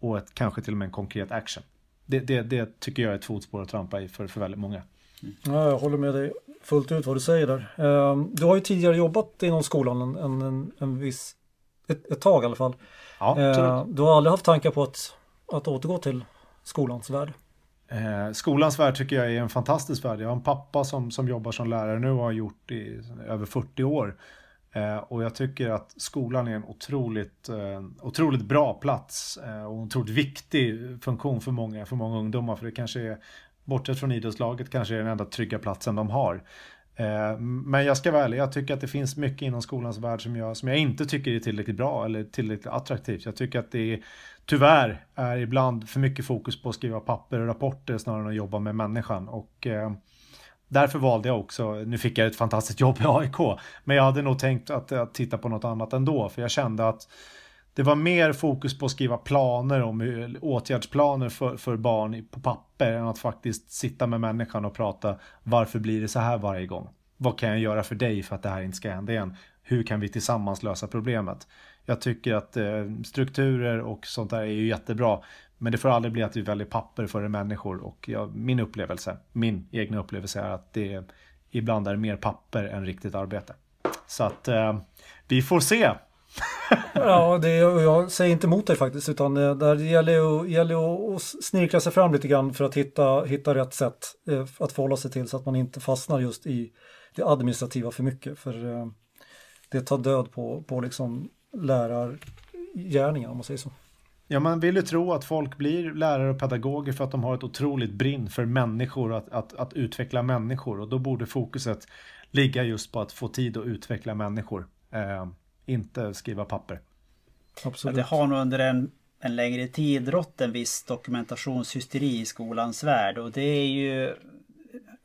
Och ett, kanske till och med en konkret action. Det, det, det tycker jag är ett fotspår att trampa i för, för väldigt många. Mm. Ja, jag håller med dig fullt ut vad du säger där. Ehm, du har ju tidigare jobbat inom skolan en, en, en viss, ett, ett tag i alla fall. Ja, ehm, du har aldrig haft tankar på att, att återgå till skolans värld? Eh, skolans värld tycker jag är en fantastisk värld. Jag har en pappa som, som jobbar som lärare nu och har gjort i över 40 år. Eh, och jag tycker att skolan är en otroligt, eh, otroligt bra plats eh, och en otroligt viktig funktion för många, för många ungdomar. För det kanske är, bortsett från idrottslaget, kanske är den enda trygga platsen de har. Men jag ska vara ärlig, jag tycker att det finns mycket inom skolans värld som jag, som jag inte tycker är tillräckligt bra eller tillräckligt attraktivt. Jag tycker att det är, tyvärr är ibland för mycket fokus på att skriva papper och rapporter snarare än att jobba med människan. Och Därför valde jag också, nu fick jag ett fantastiskt jobb i AIK, men jag hade nog tänkt att, att titta på något annat ändå, för jag kände att det var mer fokus på att skriva planer om hur, åtgärdsplaner för, för barn på papper än att faktiskt sitta med människan och prata varför blir det så här varje gång? Vad kan jag göra för dig för att det här inte ska hända igen? Hur kan vi tillsammans lösa problemet? Jag tycker att eh, strukturer och sånt där är ju jättebra. Men det får aldrig bli att vi väljer papper före människor och jag, min upplevelse, min egna upplevelse är att det ibland är mer papper än riktigt arbete. Så att eh, vi får se. [LAUGHS] ja, det, jag säger inte emot dig faktiskt utan eh, det, där gäller det gäller att snirkla sig fram lite grann för att hitta, hitta rätt sätt eh, att förhålla sig till så att man inte fastnar just i det administrativa för mycket. För eh, det tar död på, på liksom lärargärningen om man säger så. Ja, man vill ju tro att folk blir lärare och pedagoger för att de har ett otroligt brinn för människor, att, att, att utveckla människor. Och då borde fokuset ligga just på att få tid att utveckla människor. Eh, inte skriva papper. Absolut. det har nog under en, en längre tid rått en viss dokumentationshysteri i skolans värld. Och det är ju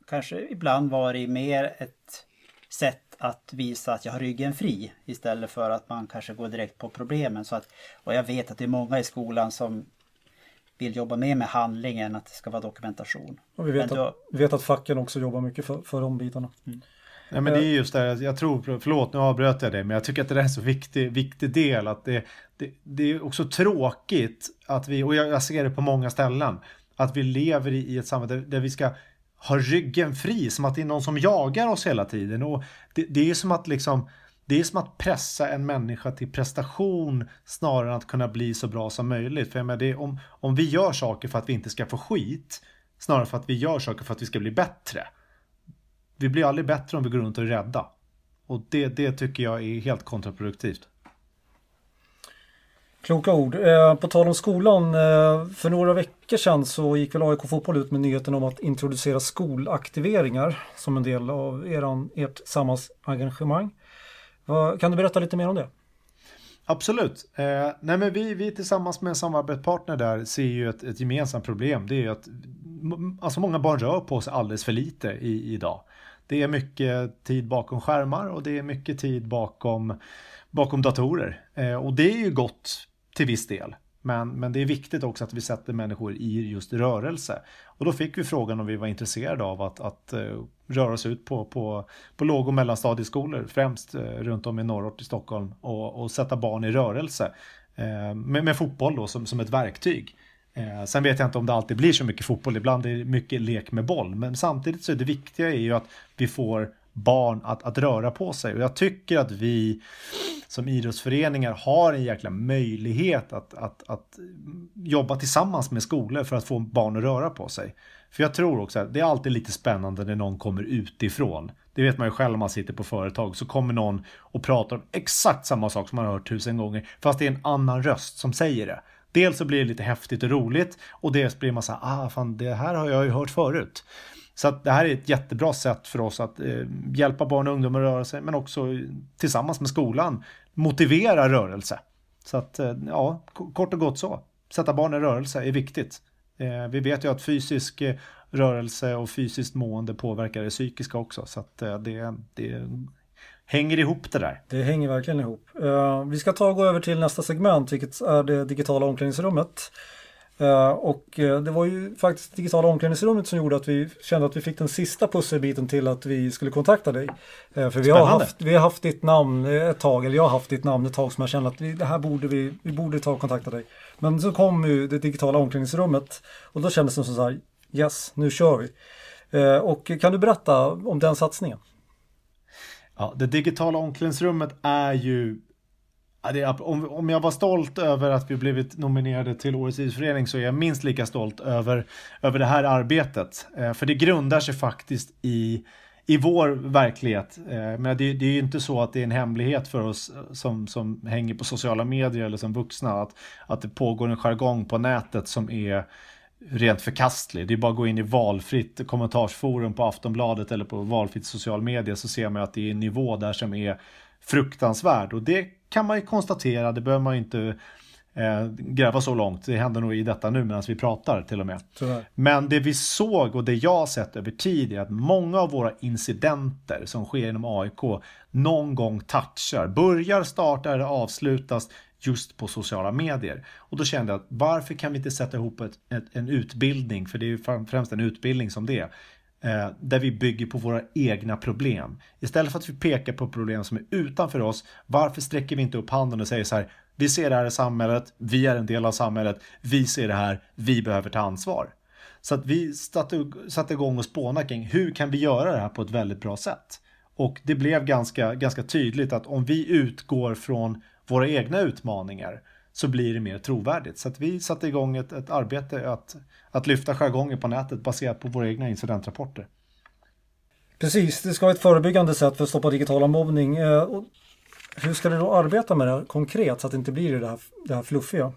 kanske ibland varit mer ett sätt att visa att jag har ryggen fri istället för att man kanske går direkt på problemen. Så att, och jag vet att det är många i skolan som vill jobba mer med handlingen, att det ska vara dokumentation. Och vi vet, då, att, vi vet att facken också jobbar mycket för, för de bitarna. Mm. Nej, men det är just det, jag tror, förlåt nu avbröt jag det, men jag tycker att det är en så viktig, viktig del att det, det, det är också tråkigt att vi, och jag, jag, ser det på många ställen, att vi lever i, i ett samhälle där, där vi ska har ryggen fri, som att det är någon som jagar oss hela tiden. Och det, det är som att liksom det är som att pressa en människa till prestation snarare än att kunna bli så bra som möjligt. För jag menar, det är, om, om vi gör saker för att vi inte ska få skit, snarare för att vi gör saker för att vi ska bli bättre. Vi blir aldrig bättre om vi går runt och är rädda. Och det, det tycker jag är helt kontraproduktivt. Kloka ord. Eh, på tal om skolan, eh, för några veckor sedan så gick väl AIK Fotboll ut med nyheten om att introducera skolaktiveringar som en del av eran, ert samhällsengagemang. Kan du berätta lite mer om det? Absolut. Eh, nej men vi, vi tillsammans med en samarbetspartner där ser ju ett, ett gemensamt problem. Det är ju att alltså många barn rör på sig alldeles för lite i, idag. Det är mycket tid bakom skärmar och det är mycket tid bakom, bakom datorer. Eh, och det är ju gott till viss del. Men, men det är viktigt också att vi sätter människor i just rörelse. Och då fick vi frågan om vi var intresserade av att, att uh, röra oss ut på, på, på låg och mellanstadieskolor, främst uh, runt om i norrort i Stockholm och, och sätta barn i rörelse. Uh, med, med, fotboll då som, som ett verktyg. sen vet jag inte om det alltid blir så mycket fotboll, ibland är det mycket lek med boll. Men samtidigt så är det viktiga är ju att vi får barn att, att röra på sig. Och jag tycker att vi som idrottsföreningar har en jäkla möjlighet att, att, att jobba tillsammans med skolor för att få barn att röra på sig. För jag tror också att det är alltid lite spännande när någon kommer utifrån. Det vet man ju själv om man sitter på företag. Så kommer någon och pratar om exakt samma sak som man har hört tusen gånger. Fast det är en annan röst som säger det. Dels så blir det lite häftigt och roligt och dels blir man så här, ah fan det här har jag ju hört förut. Så att det här är ett jättebra sätt för oss att eh, hjälpa barn och ungdomar att röra sig men också tillsammans med skolan motivera rörelse. Så att eh, ja, kort och gott så. Sätta barn i rörelse är viktigt. Eh, vi vet ju att fysisk eh, rörelse och fysiskt mående påverkar det psykiska också. Så att eh, det, det hänger ihop det där. Det hänger verkligen ihop. Eh, vi ska ta och gå över till nästa segment, vilket är det digitala omklädningsrummet. Uh, och uh, det var ju faktiskt digitala omklädningsrummet som gjorde att vi kände att vi fick den sista pusselbiten till att vi skulle kontakta dig. Uh, för vi har, haft, vi har haft ditt namn ett tag, eller jag har haft ditt namn ett tag som jag kände att vi, det här borde vi, vi borde ta och kontakta dig. Men så kom ju det digitala omklädningsrummet och då kändes det som så här, yes, nu kör vi. och kan du berätta om den satsningen? Ja, det digitala omklädningsrummet är ju om, jag var stolt över att vi blivit nominerade till Årets idrottsförening så är jag minst lika stolt över, över det här arbetet. Eh, för det grundar sig faktiskt i, i vår verklighet. Eh, men det, det är ju inte så att det är en hemlighet för oss eh, som, som hänger på sociala medier eller som vuxna att, att det pågår en jargong på nätet som är rent förkastlig. Det är bara att gå in i valfritt kommentarsforum på Aftonbladet eller på valfritt social media så ser man att det är en nivå där som är fruktansvärd och det kan man ju konstatera, det behöver man ju inte eh, gräva så långt. Det händer nog i detta nu medan vi pratar till och med. Tyvärr. Men det vi såg och det jag har sett över tid är att många av våra incidenter som sker inom AIK någon gång touchar, börjar, startar eller avslutas just på sociala medier. Och då kände jag att varför kan vi inte sätta ihop ett, ett, en utbildning, för det är ju främst en utbildning som det är, Eh, där vi bygger på våra egna problem. Istället för att vi pekar på problem som är utanför oss, varför sträcker vi inte upp handen och säger så här, vi ser det här i samhället, vi är en del av samhället, vi ser det här, vi behöver ta ansvar. Så att vi satte, satte igång och spånade kring hur kan vi göra det här på ett väldigt bra sätt? Och det blev ganska, ganska tydligt att om vi utgår från våra egna utmaningar så blir det mer trovärdigt. Så att vi satte igång ett, ett arbete att, att lyfta jargongen på nätet baserat på våra egna incidentrapporter. Precis, det ska vara ett förebyggande sätt för att stoppa digitala mobbning. Eh, hur ska du då arbeta med det konkret så att det inte blir det här, det här fluffiga?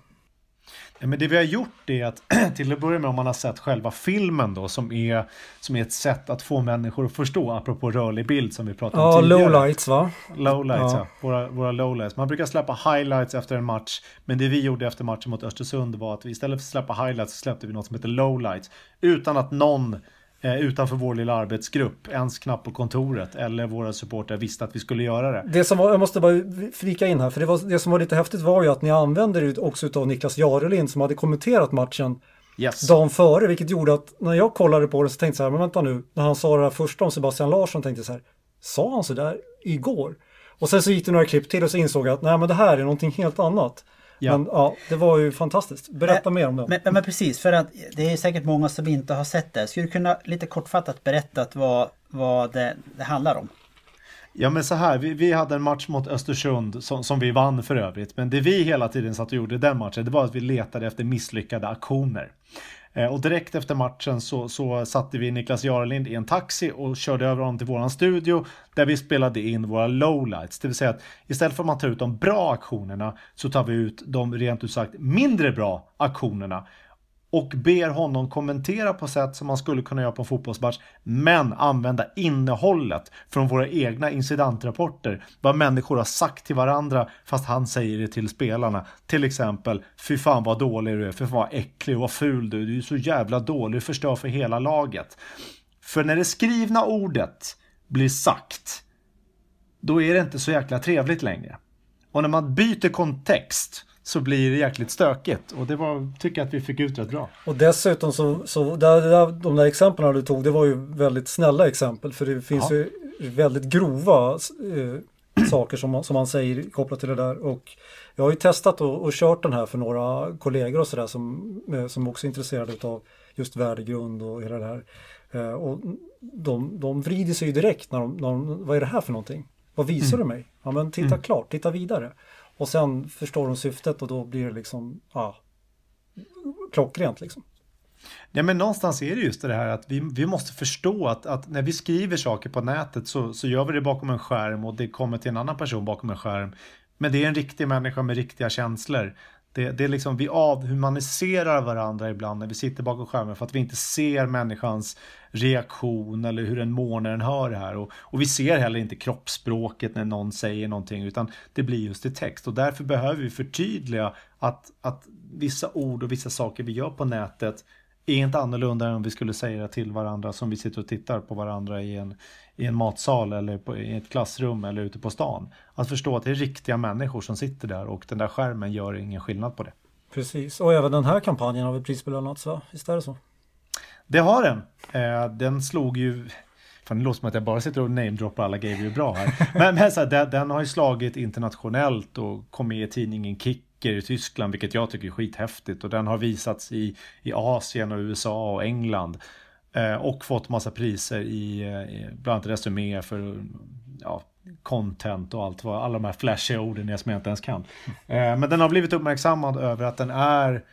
Men det vi har gjort är att [CLEARS THROAT] till att börja med om man har sett själva filmen då som är, som är ett sätt att få människor att förstå apropå rörlig bild som vi pratade om ja, tidigare. Lowlights va? Lowlights ja. ja. Våra, våra lowlights. Man brukar släppa highlights efter en match men det vi gjorde efter matchen mot Östersund var att vi istället för att släppa highlights så släppte vi något som heter lowlights utan att någon utanför vår lilla arbetsgrupp, ens knappt på kontoret eller våra supportrar visste att vi skulle göra det. Det som var, jag måste bara flika in här, för det, var, det som var lite häftigt var ju att ni använde det också av Niklas Jarelind som hade kommenterat matchen yes. dagen före, vilket gjorde att när jag kollade på det så tänkte jag så här, men vänta nu, när han sa det här första om Sebastian Larsson tänkte jag så här, sa han så där igår? Och sen så gick det några klipp till och så insåg jag att nej men det här är någonting helt annat. Ja. Men ja, det var ju fantastiskt. Berätta men, mer om det. Men, men, precis, för att det är säkert många som inte har sett det. Skulle du kunna lite kortfattat berätta vad, vad det, det handlar om? Ja men så här, vi, vi hade en match mot Östersund som, som vi vann för övrigt. Men det vi hela tiden satt och gjorde i den matchen, det var att vi letade efter misslyckade aktioner. Eh, och direkt efter matchen så, så satte vi Niklas Jarelind i en taxi och körde över honom till våran studio där vi spelade in våra lowlights. Det vill säga att istället för att man tar ut de bra aktionerna så tar vi ut de rent ut sagt mindre bra aktionerna och ber honom kommentera på sätt som man skulle kunna göra på en fotbollsmatch men använda innehållet från våra egna incidentrapporter. Vad människor har sagt till varandra fast han säger det till spelarna. Till exempel, fy fan vad dålig du är, fy fan vad äcklig och vad ful du är, du är så jävla dålig, du förstör för hela laget. För när det skrivna ordet blir sagt, då är det inte så jäkla trevligt längre. Och när man byter kontext så blir det jäkligt stökigt. Och det var, tycker jag att vi fick ut rätt bra. Och dessutom så, så där, där, de där exemplen du tog, det var ju väldigt snälla exempel. För det finns ja. ju väldigt grova eh, saker som man, som man säger kopplat till det där. Och jag har ju testat och, och kört den här för några kollegor och sådär som, eh, som också är intresserade av just värdegrund och hela det här. Eh, och de, de vrider sig ju direkt när de, när de, vad är det här för någonting? Vad visar mm. du mig? Ja men titta mm. klart, titta vidare. Och sen förstår de syftet och då blir det liksom ja, klockrent liksom. Ja, men någonstans är det just det här att vi, vi måste förstå att, att när vi skriver saker på nätet så, så gör vi det bakom en skärm och det kommer till en annan person bakom en skärm. Men det är en riktig människa med riktiga känslor. Det, det är liksom, vi avhumaniserar varandra ibland när vi sitter bakom skärmen för att vi inte ser människans reaktion eller hur den mår när den hör det här. Och, och vi ser heller inte kroppsspråket när någon säger någonting utan det blir just i text. Och därför behöver vi förtydliga att, att vissa ord och vissa saker vi gör på nätet är inte annorlunda än om vi skulle säga det till varandra som vi sitter och tittar på varandra i en, i en matsal eller på, i ett klassrum eller ute på stan. Att förstå att det är riktiga människor som sitter där och den där skärmen gör ingen skillnad på det. Precis, och även den här kampanjen har väl prisbelönats va? Visst är det så? Det har den. Eh, den slog ju Fan, det låter som att jag bara sitter och namedroppar alla grejer vi är bra här. [LAUGHS] Men, men så här, den, den, har ju slagit internationellt och kom med i tidningen Kicker i Tyskland, vilket jag tycker är skithäftigt. Och den har visats i, i Asien och USA och England. Eh, och fått massa priser i, eh, i bland annat Resumé för ja, content och allt vad alla de här flashiga orden som jag inte ens kan. Eh, men den har blivit uppmärksammad över att den är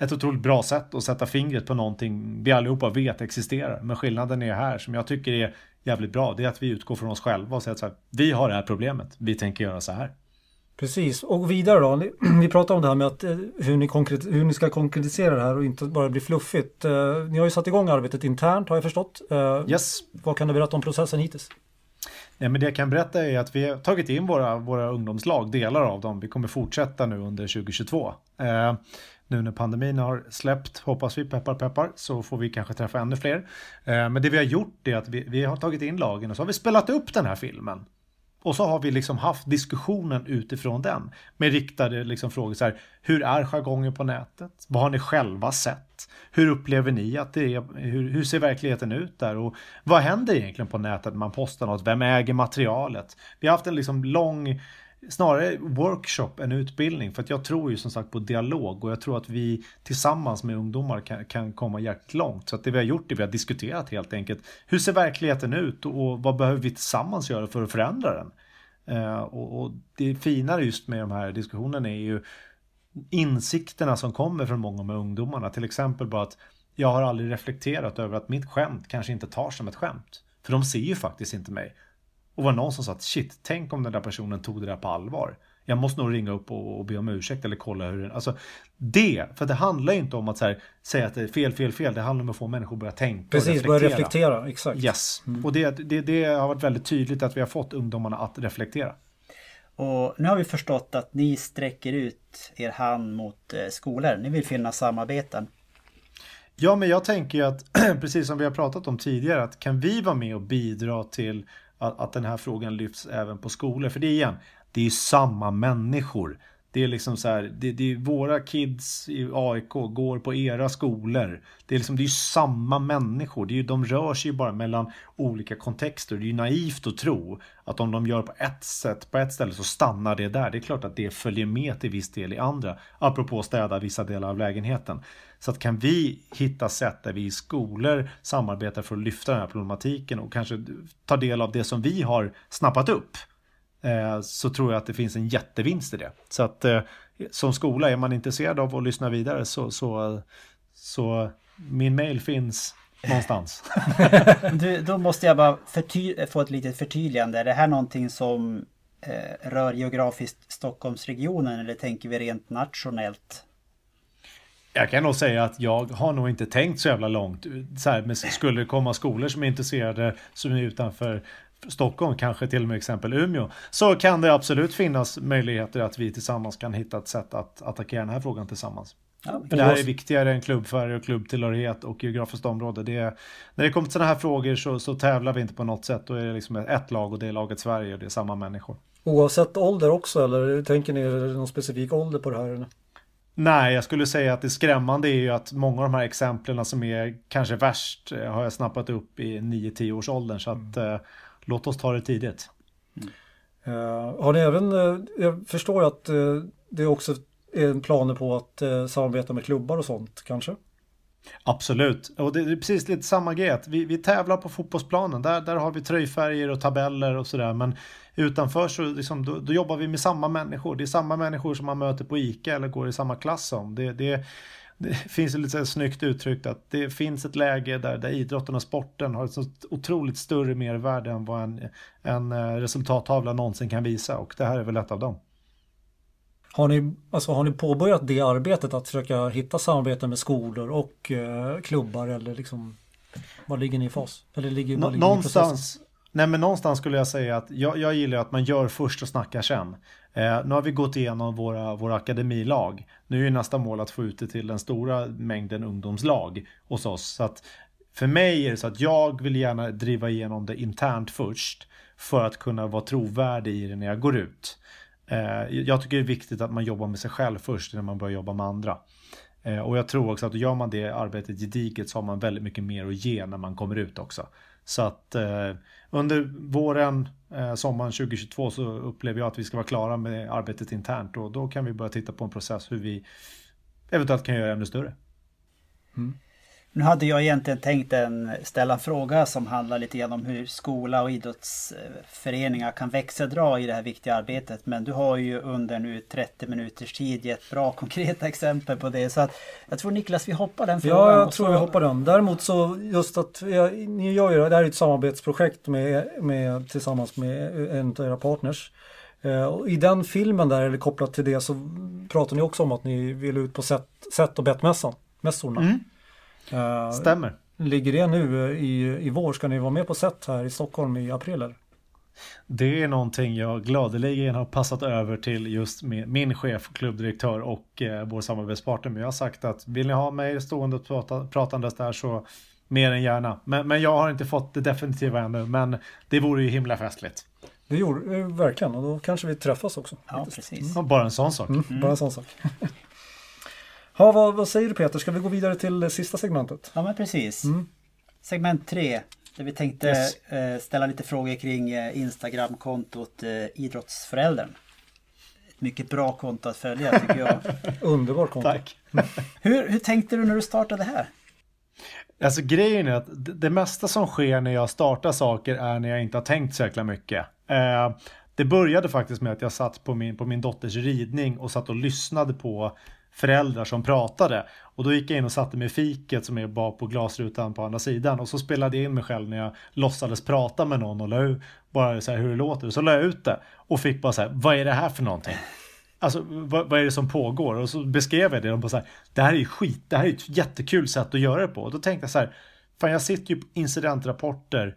ett otroligt bra sätt att sätta fingret på någonting vi allihopa vet existerar. Men skillnaden är här som jag tycker är jävligt bra. Det är att vi utgår från oss själva och säger så här. Vi har det här problemet. Vi tänker göra så här. Precis, och vidare då. [CLEARS THROAT] Vi pratar om det här med att, eh, hur, ni hur ni ska konkretisera det här och inte bara bli fluffigt. Eh, ni har ju satt igång arbetet internt har jag förstått. Eh, yes. Vad kan du berätta om processen hittills? Ja, men det jag kan berätta är att vi har tagit in våra, våra ungdomslag, delar av dem. Vi kommer fortsätta nu under 2022. Eh, nu när pandemin har släppt, hoppas vi, peppar peppar, så får vi kanske träffa ännu fler. Eh, men det vi har gjort är att vi, vi har tagit in lagen och så har vi spelat upp den här filmen. Och så har vi liksom haft diskussionen utifrån den med riktade liksom frågor så här. Hur är jargongen på nätet? Vad har ni själva sett? Hur upplever ni att det är? Hur, hur ser verkligheten ut där? Och vad händer egentligen på nätet när man postar något? Vem äger materialet? Vi har haft en liksom lång snarare workshop än utbildning. För att jag tror ju som sagt på dialog och jag tror att vi tillsammans med ungdomar kan, kan komma jäkligt långt. Så att det vi har gjort är att vi har diskuterat helt enkelt. Hur ser verkligheten ut och vad behöver vi tillsammans göra för att förändra den? Eh, och, och, det fina just med de här diskussionerna är ju insikterna som kommer från många med ungdomarna. Till exempel bara att jag har aldrig reflekterat över att mitt skämt kanske inte tar som ett skämt. För de ser ju faktiskt inte mig. Och var någon som sa att shit, tänk om den där personen tog det där på allvar. Jag måste nog ringa upp och, och be om ursäkt eller kolla hur det... Alltså det, för det handlar ju inte om att så här, säga att det är fel, fel, fel. Det handlar om att få människor att börja tänka Precis, och reflektera. börja reflektera, exakt. Yes, mm. och det, det, det har varit väldigt tydligt att vi har fått ungdomarna att reflektera. Och nu har vi förstått att ni sträcker ut er hand mot eh, skolor. Ni vill finna samarbeten. Ja, men jag tänker ju att [CLEARS THROAT] precis som vi har pratat om tidigare, att kan vi vara med och bidra till att, att den här frågan lyfts även på skolor. För det är igen, det är samma människor. Det är liksom så här, det, det är våra kids i AIK går på era skolor. Det är liksom, det är ju samma människor. Det är ju, de rör sig ju bara mellan olika kontexter. Det är ju naivt att tro att om de gör på ett sätt på ett ställe så stannar det där. Det är klart att det följer med till viss del i andra. Apropå städa vissa delar av lägenheten. Så att kan vi hitta sätt där vi i skolor samarbetar för att lyfta den här problematiken och kanske ta del av det som vi har snappat upp eh, så tror jag att det finns en jättevinst i det. Så att eh, som skola, är man intresserad av att lyssna vidare så, så, så min mail finns någonstans. [LAUGHS] du, då måste jag bara få ett litet förtydligande. Är det här någonting som eh, rör geografiskt Stockholmsregionen eller tänker vi rent nationellt? Jag kan nog säga att jag har nog inte tänkt så jävla långt. Så här, men skulle det komma skolor som är intresserade som är utanför Stockholm, kanske till och med exempel Umeå, så kan det absolut finnas möjligheter att vi tillsammans kan hitta ett sätt att attackera den här frågan tillsammans. Ja, det här är viktigare än klubbfärg och klubbtillhörighet och geografiskt område. Det är, när det kommer till sådana här frågor så, så, tävlar vi inte på något sätt. Då är det liksom ett lag och det är laget Sverige och det är samma människor. Oavsett ålder också eller tänker ni någon specifik ålder på det här? Nej, jag skulle säga att det skrämmande är ju att många av de här exemplen som är kanske värst eh, har jag snappat upp i 9-10 års åldern. Så att mm. eh, låt oss ta det tidigt. Mm. Uh, har ni även, uh, jag förstår att uh, det också är planer på att samarbeta med klubbar och sånt kanske? Absolut, och det är precis lite samma grej. Vi, vi tävlar på fotbollsplanen, där, där har vi tröjfärger och tabeller och sådär. Men utanför så liksom, då, då, jobbar vi med samma människor. Det är samma människor som man möter på ICA eller går i samma klass som. Det, det, det [LAUGHS] finns ju lite så snyggt uttryckt att det finns ett läge där, där idrotten och sporten har ett så otroligt större mervärde än vad en, en eh, resultattavla någonsin kan visa och det här är väl ett av dem. Har ni, alltså, har ni påbörjat det arbetet att försöka hitta samarbeten med skolor och eh, klubbar eller liksom var ligger ni i fas? Eller ligger, Nå, ligger någonstans, nej men någonstans skulle jag säga att jag, jag gillar att man gör först och snackar sen. Eh, nu har vi gått igenom våra, våra akademilag. Nu är nästa mål att få ut det till den stora mängden ungdomslag hos oss. Så att för mig är det så att jag vill gärna driva igenom det internt först för att kunna vara trovärdig i det när jag går ut. Eh, jag tycker det är viktigt att man jobbar med sig själv först innan man börjar jobba med andra. Eh, och jag tror också att gör man det arbetet gediget så har man väldigt mycket mer att ge när man kommer ut också. Så att eh, under våren, sommaren 2022 så upplever jag att vi ska vara klara med arbetet internt och då kan vi börja titta på en process hur vi eventuellt kan göra det ännu större. Mm. Nu hade jag egentligen tänkt en, ställa en fråga som handlar lite grann om hur skola och idrottsföreningar kan växeldra i det här viktiga arbetet. Men du har ju under nu 30 minuters tid gett bra [LAUGHS] konkreta exempel på det. Så att jag tror Niklas vi hoppar den frågan. Ja, jag tror så... vi hoppar den. Däremot så just att ja, ni gör ju det här är ett samarbetsprojekt med, med, tillsammans med en av era partners. Eh, I den filmen där, eller kopplat till det, så pratar ni också om att ni vill ut på set och bettmässan, mässorna. Mm. Uh, Stämmer. Ligger det nu eh, i, i vår? Ska ni vara med på set här i Stockholm i april? Eller? Det är någonting jag gladeligen har passat över till just min chef, klubbdirektör och eh, vår samarbetspartner. Men jag har sagt att vill ni ha mig stående och prata, pratandes där så mer än gärna. Men, men jag har inte fått det definitiva ännu. Men det vore ju himla festligt. Det gjorde det verkligen och då kanske vi träffas också. Ja, precis. Ja, bara en sån sak. Mm, mm. Bara en sån sak. [LAUGHS] Ja, vad, vad, säger du Peter? Ska vi gå vidare till det sista segmentet? Ja, men precis. Mm. Segment 3. Där vi tänkte yes. eh, ställa lite frågor kring eh, Instagram-kontot eh, Idrottsföräldern. Ett mycket bra konto att följa tycker jag. [LAUGHS] Underbart konto. Tack. hur, hur tänkte du när du startade här? Alltså grejen är att det mesta som sker när jag startar saker är när jag inte har tänkt så jäkla mycket. Eh, det började faktiskt med att jag satt på min, på min dotters ridning och satt och lyssnade på föräldrar som pratade. Och då gick jag in och satte mig i fiket som är bara på glasrutan på andra sidan. Och så spelade jag in mig själv när jag låtsades prata med någon och la ut bara så här hur det låter. Så la jag ut det och fick bara så här, vad är det här för någonting? Alltså vad, vad, är det som pågår? Och så beskrev jag det. Och bara så här, det här är ju skit. Det här är ett jättekul sätt att göra det på. Och då tänkte jag så här, fan jag sitter ju på incidentrapporter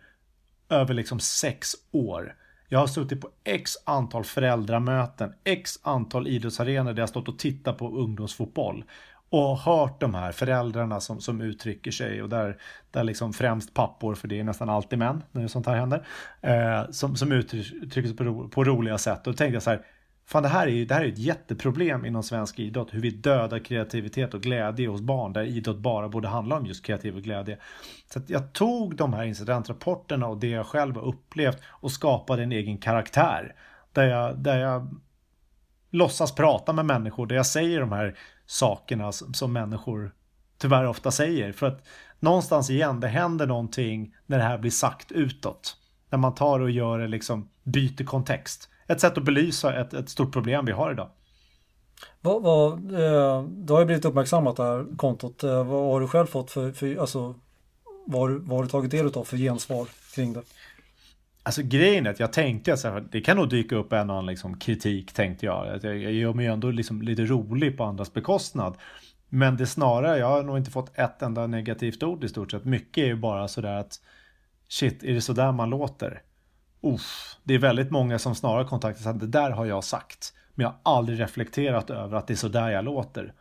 över liksom sex år. Jag har suttit på x antal föräldramöten, x antal idrottsarenor där jag stått och tittat på ungdomsfotboll och hört de här föräldrarna som, som uttrycker sig och där, där liksom främst pappor, för det är nästan alltid män när sånt här händer, eh, som, som uttrycker sig på, ro, på roliga sätt. Och då tänkte jag så här, Fan, det här är ju det här är ett jätteproblem inom svensk idrott. Hur vi dödar kreativitet och glädje hos barn. Där idrott bara borde handla om just kreativ och glädje. Så jag tog de här incidentrapporterna och det jag själv har upplevt och skapade en egen karaktär. Där jag, där jag låtsas prata med människor. Där jag säger de här sakerna som, som människor tyvärr ofta säger. För att någonstans igen, det händer någonting när det här blir sagt utåt. När man tar och gör det liksom, byter kontext ett sätt att belysa ett, ett stort problem vi har idag. Vad, vad, eh, det har ju blivit uppmärksammat det här kontot. Eh, vad har du själv fått för, för alltså, vad, vad har du tagit del av för gensvar kring det? Alltså grejen är att jag tänkte att det kan nog dyka upp en annan liksom, kritik tänkte jag. Jag gör mig ändå liksom lite rolig på andras bekostnad. Men det snarare, jag har nog inte fått ett enda negativt ord i stort sett. Mycket är ju bara sådär att shit, är det sådär man låter? Uff, det är väldigt många som snarare kontaktar att det där har jag sagt. Men jag har aldrig reflekterat över att det är så där jag låter.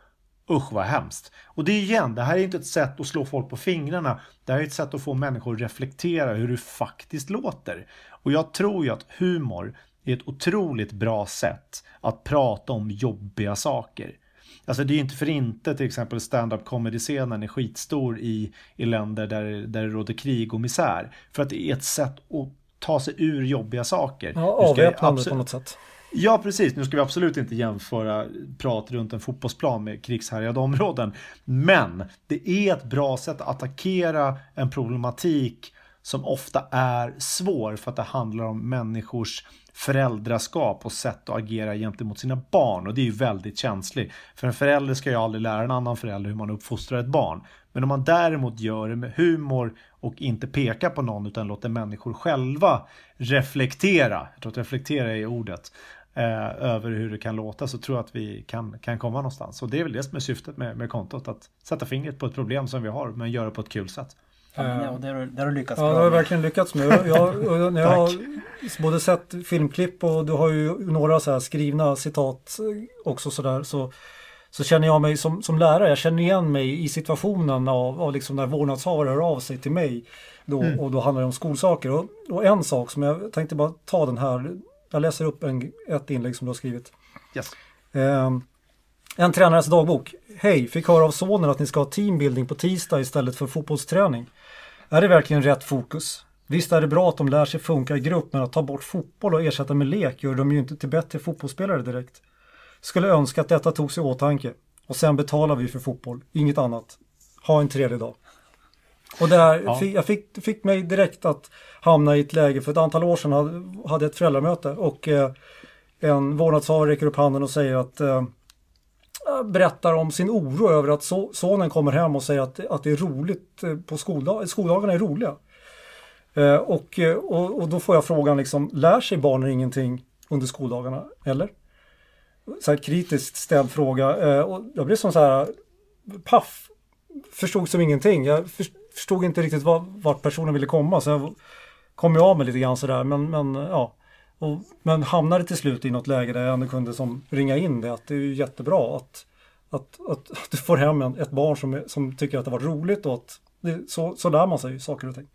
Usch vad hemskt. Och det är igen, det här är inte ett sätt att slå folk på fingrarna. Det här är ett sätt att få människor att reflektera hur du faktiskt låter. Och jag tror ju att humor är ett otroligt bra sätt att prata om jobbiga saker. Alltså det är inte för inte till exempel stand-up comedy-scenen är skitstor i, i länder där, där det råder krig och misär. För att det är ett sätt att ta sig ur jobbiga saker. Ja, avväpnande på något sätt. Ja, precis. Nu ska vi absolut inte jämföra prat runt en fotbollsplan med krigshärjade områden. Men det är ett bra sätt att attackera en problematik som ofta är svår för att det handlar om människors föräldraskap och sätt att agera gentemot sina barn och det är ju väldigt känsligt. För en förälder ska ju aldrig lära en annan förälder hur man uppfostrar ett barn. Men om man däremot gör det med humor och inte pekar på någon utan låter människor själva reflektera, jag tror att reflektera är ordet, eh, över hur det kan låta så tror jag att vi kan, kan komma någonstans. Och det är väl det som är syftet med, med kontot, att sätta fingret på ett problem som vi har men göra det på ett kul sätt. Ja, det har, det har du lyckats ja, bra det har du verkligen lyckats med. Jag, jag, [LAUGHS] jag har både sett filmklipp och du har ju några så här skrivna citat också sådär. Så, så känner jag mig som, som lärare, jag känner igen mig i situationen av, av liksom när vårdnadshavare hör av sig till mig. Då, mm. Och då handlar det om skolsaker. Och, och, en sak som jag tänkte bara ta den här, jag läser upp en, ett inlägg som du har skrivit. Yes. Eh, en tränares dagbok. Hej, fick höra av sonen att ni ska ha teambuilding på tisdag istället för fotbollsträning. Är det verkligen rätt fokus? Visst är det bra att de lär sig funka i grupp men att ta bort fotboll och ersätta med lek gör de ju inte till bättre fotbollsspelare direkt. Skulle önska att detta togs i åtanke. Och sen betalar vi för fotboll, inget annat. Ha en trevlig dag. Och där ja. fick, jag fick, fick mig direkt att hamna i ett läge, för ett antal år sedan hade, hade ett föräldramöte och eh, en vårdnadshavare räcker upp handen och säger att eh, berättar om sin oro över att so sonen kommer hem och säger att, att det är roligt eh, på skoldag skoldagarna är roliga. Eh, och, eh, och, och, då får jag frågan liksom, lär sig barnen ingenting under skoldagarna? Eller? Så här kritiskt ställd fråga. Eh, och jag blev som så här paff. Förstod som ingenting. Jag förstod inte riktigt var, vart personen ville komma. Så jag kom jag av mig lite grann sådär. Men, men ja. Och, men hamnade till slut i något läge där jag ändå kunde som ringa in det. Att det är ju jättebra att, att, att, att [LAUGHS] du får hem en, ett barn som, som tycker att det var roligt och att det, så, så lär man sig saker och ting.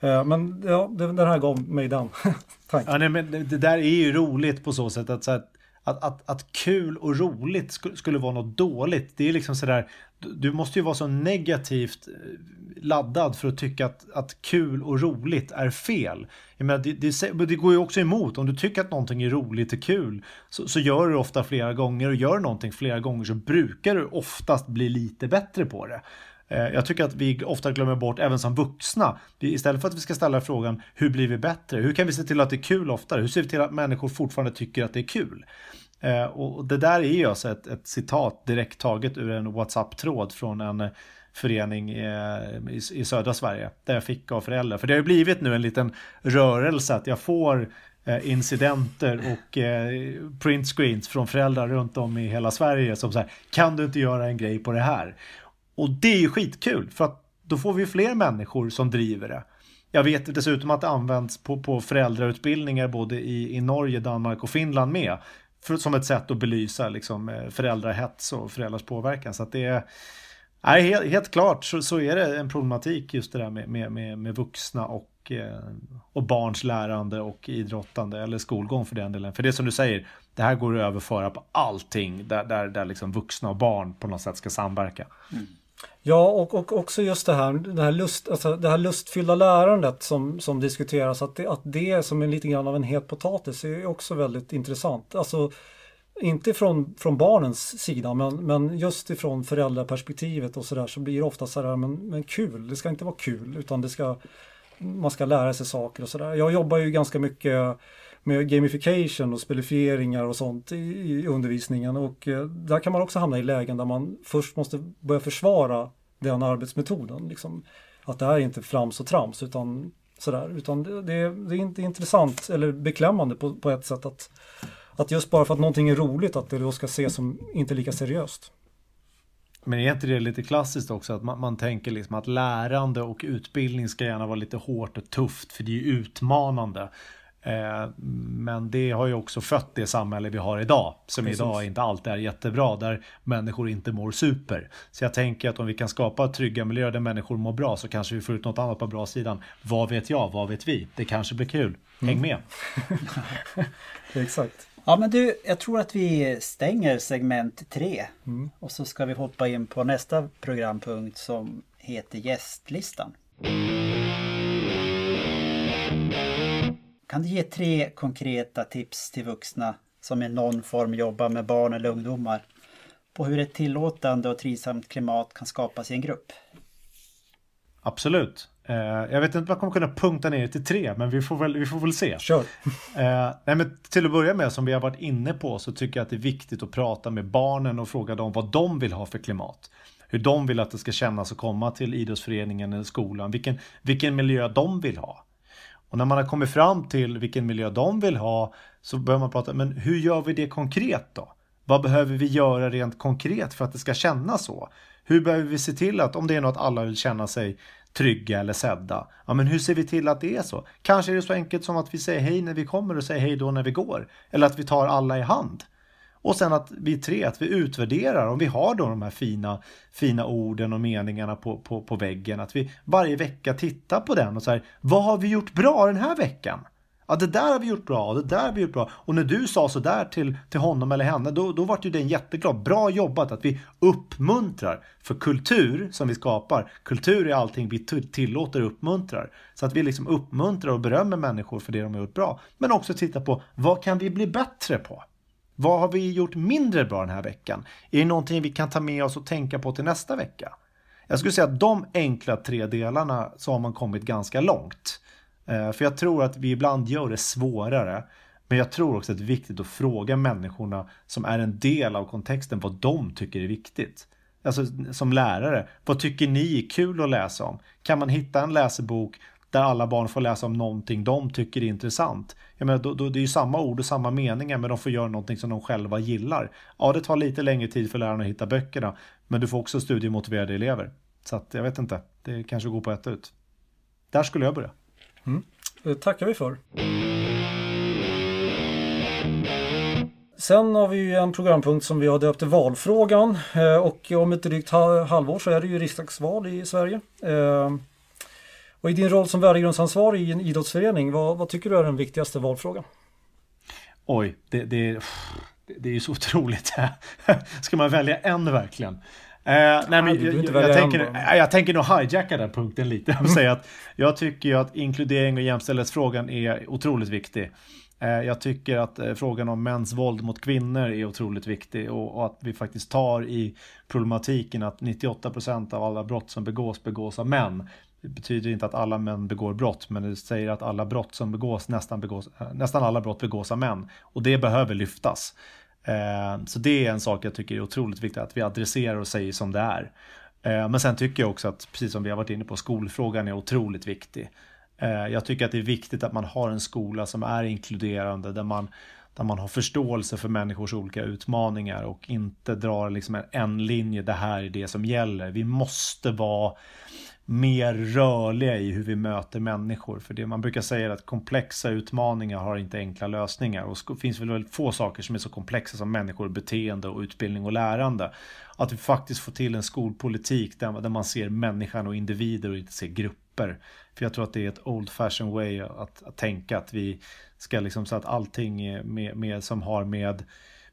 Eh, men ja, den här gav mig den [LAUGHS] tanken. Ja, nej, men det, där är ju roligt på så sätt att, så att, att, att, att kul och roligt skulle, skulle vara något dåligt. Det är liksom sådär, du måste ju vara så negativt eh, laddad för att tycka att, att kul och roligt är fel. Jag menar, det, det, det, går ju också emot. Om du tycker att någonting är roligt och kul så, så gör du det ofta flera gånger och gör någonting flera gånger så brukar du oftast bli lite bättre på det. Eh, jag tycker att vi ofta glömmer bort, även som vuxna, istället för att vi ska ställa frågan hur blir vi bättre? Hur kan vi se till att det är kul oftare? Hur ser vi till att människor fortfarande tycker att det är kul? Eh, och det där är ju alltså ett, ett citat direkt taget ur en WhatsApp-tråd från en förening eh, i, i södra Sverige där jag fick av föräldrar. För det har ju blivit nu en liten rörelse att jag får eh, incidenter och eh, printscreens från föräldrar runt om i hela Sverige som säger kan du inte göra en grej på det här? Och det är ju skitkul för att då får vi fler människor som driver det. Jag vet dessutom att det används på, på föräldrautbildningar både i, i Norge, Danmark och Finland med. För, som ett sätt att belysa liksom, eh, föräldrahets och föräldrars påverkan. Så att det är Nej, helt, helt klart så, så, är det en problematik just det där med, med, med, med vuxna och eh, och barns lärande och idrottande eller skolgång för den delen. För det som du säger, det här går att överföra på allting där, där, där liksom vuxna och barn på något sätt ska samverka. Mm. Ja, och, och också just det här, det här, lust, alltså det här lustfyllda lärandet som, som diskuteras, att det, att det är som är lite grann av en het potatis är också väldigt intressant. Alltså, inte från, från barnens sida men, men just ifrån föräldraperspektivet och sådär så blir det ofta sådär men, men kul, det ska inte vara kul utan det ska man ska lära sig saker och sådär. Jag jobbar ju ganska mycket med gamification och spelifieringar och sånt i, i undervisningen och eh, där kan man också hamna i lägen där man först måste börja försvara den arbetsmetoden. Liksom, att det här är inte frams och trams utan sådär, utan det, det, det är inte intressant eller beklämmande på, på ett sätt att att just bara för att någonting är roligt att det då ska ses som inte lika seriöst. Men är inte det lite klassiskt också att man, man, tänker liksom att lärande och utbildning ska gärna vara lite hårt och tufft för det är utmanande. Eh, men det har ju också fött det samhälle vi har idag som Precis. idag inte alltid är jättebra där människor inte mår super. Så jag tänker att om vi kan skapa trygga miljöer där människor mår bra så kanske vi får ut något annat på bra sidan. Vad vet jag? Vad vet vi? Det kanske blir kul. Häng mm. med! [LAUGHS] Exakt. Ja men du, jag tror att vi stänger segment 3 mm. och så ska vi hoppa in på nästa programpunkt som heter gästlistan. Kan du ge tre konkreta tips till vuxna som i någon form jobbar med barn eller ungdomar på hur ett tillåtande och trivsamt klimat kan skapas i en grupp? Absolut. Eh, jag vet inte om jag kommer kunna punkta ner det till tre, men vi får väl, vi får väl se. Kör. Eh, nej, men till att börja med, som vi har varit inne på, så tycker jag att det är viktigt att prata med barnen och fråga dem vad de vill ha för klimat. Hur de vill att det ska kännas att komma till idrottsföreningen eller skolan. Vilken, vilken miljö de vill ha. Och när man har kommit fram till vilken miljö de vill ha så börjar man prata, men hur gör vi det konkret då? Vad behöver vi göra rent konkret för att det ska kännas så? Hur behöver vi se till att om det är något alla vill känna sig trygga eller sedda. Ja, men hur ser vi till att det är så? Kanske är det så enkelt som att vi säger hej när vi kommer och säger hej då när vi går. Eller att vi tar alla i hand. Och sen att vi tre, att vi utvärderar om vi har då de här fina, fina orden och meningarna på, på, på väggen. Att vi varje vecka tittar på den och säger vad har vi gjort bra den här veckan? Ja, det där har vi gjort bra och det där har vi gjort bra. Och när du sa så där till, till honom eller henne, då, då vart ju den jätteglad. Bra jobbat att vi uppmuntrar. För kultur som vi skapar, kultur är allting vi tillåter och uppmuntrar. Så att vi liksom uppmuntrar och berömmer människor för det de har gjort bra. Men också titta på vad kan vi bli bättre på? Vad har vi gjort mindre bra den här veckan? Är det någonting vi kan ta med oss och tänka på till nästa vecka? Jag skulle säga att de enkla tre delarna så har man kommit ganska långt. Eh, för jag tror att vi ibland gör det svårare. Men jag tror också att det är viktigt att fråga människorna som är en del av kontexten vad de tycker är viktigt. Alltså som lärare, vad tycker ni är kul att läsa om? Kan man hitta en läsebok där alla barn får läsa om någonting de tycker är intressant? Jag menar, då, då, det är ju samma ord och samma meningar men de får göra någonting som de själva gillar. Ja, det tar lite längre tid för lärarna att hitta böckerna men du får också studiemotiverade elever. Så att jag vet inte, det kanske går på ett ut. Där skulle jag börja. Mm. Det tackar vi för. Sen har vi ju en programpunkt som vi har döpt till valfrågan eh, och om ett drygt halvår så är det ju riksdagsval i Sverige. Eh, och i din roll som värdegrundsansvarig i en idrottsförening, vad, vad, tycker du är den viktigaste valfrågan? Oj, det, det, det är ju så [LAUGHS] otroligt. Ska man välja en verkligen? Eh, nej, men jag, jag, jag, tänker, jag tänker nog hijacka den punkten lite och säga att jag tycker att inkludering och jämställdhetsfrågan är otroligt viktig. Eh, jag tycker att eh, frågan om mäns våld mot kvinnor är otroligt viktig och, och att vi faktiskt tar i problematiken att 98% av alla brott som begås begås av män. Det betyder inte att alla män begår brott, men det säger att alla brott som begås, nästan, begås, eh, nästan alla brott begås av män. Och det behöver lyftas. Eh, så det är en sak jag tycker är otroligt viktigt att vi adresserar och säger som det är. Eh, men sen tycker jag också att, precis som vi har varit inne på, skolfrågan är otroligt viktig. Jag tycker att det är viktigt att man har en skola som är inkluderande, där man, där man har förståelse för människors olika utmaningar och inte drar liksom en, en linje, det här är det som gäller. Vi måste vara mer rörliga i hur vi möter människor. För det man brukar säga är att komplexa utmaningar har inte enkla lösningar. Och det finns väl väldigt få saker som är så komplexa som människor, beteende och utbildning och lärande. Att vi faktiskt får till en skolpolitik där, där man ser människan och individer och inte ser grupper grupper. För jag tror att det är ett old fashion way att, att tänka att vi ska liksom så att allting med, med, som har med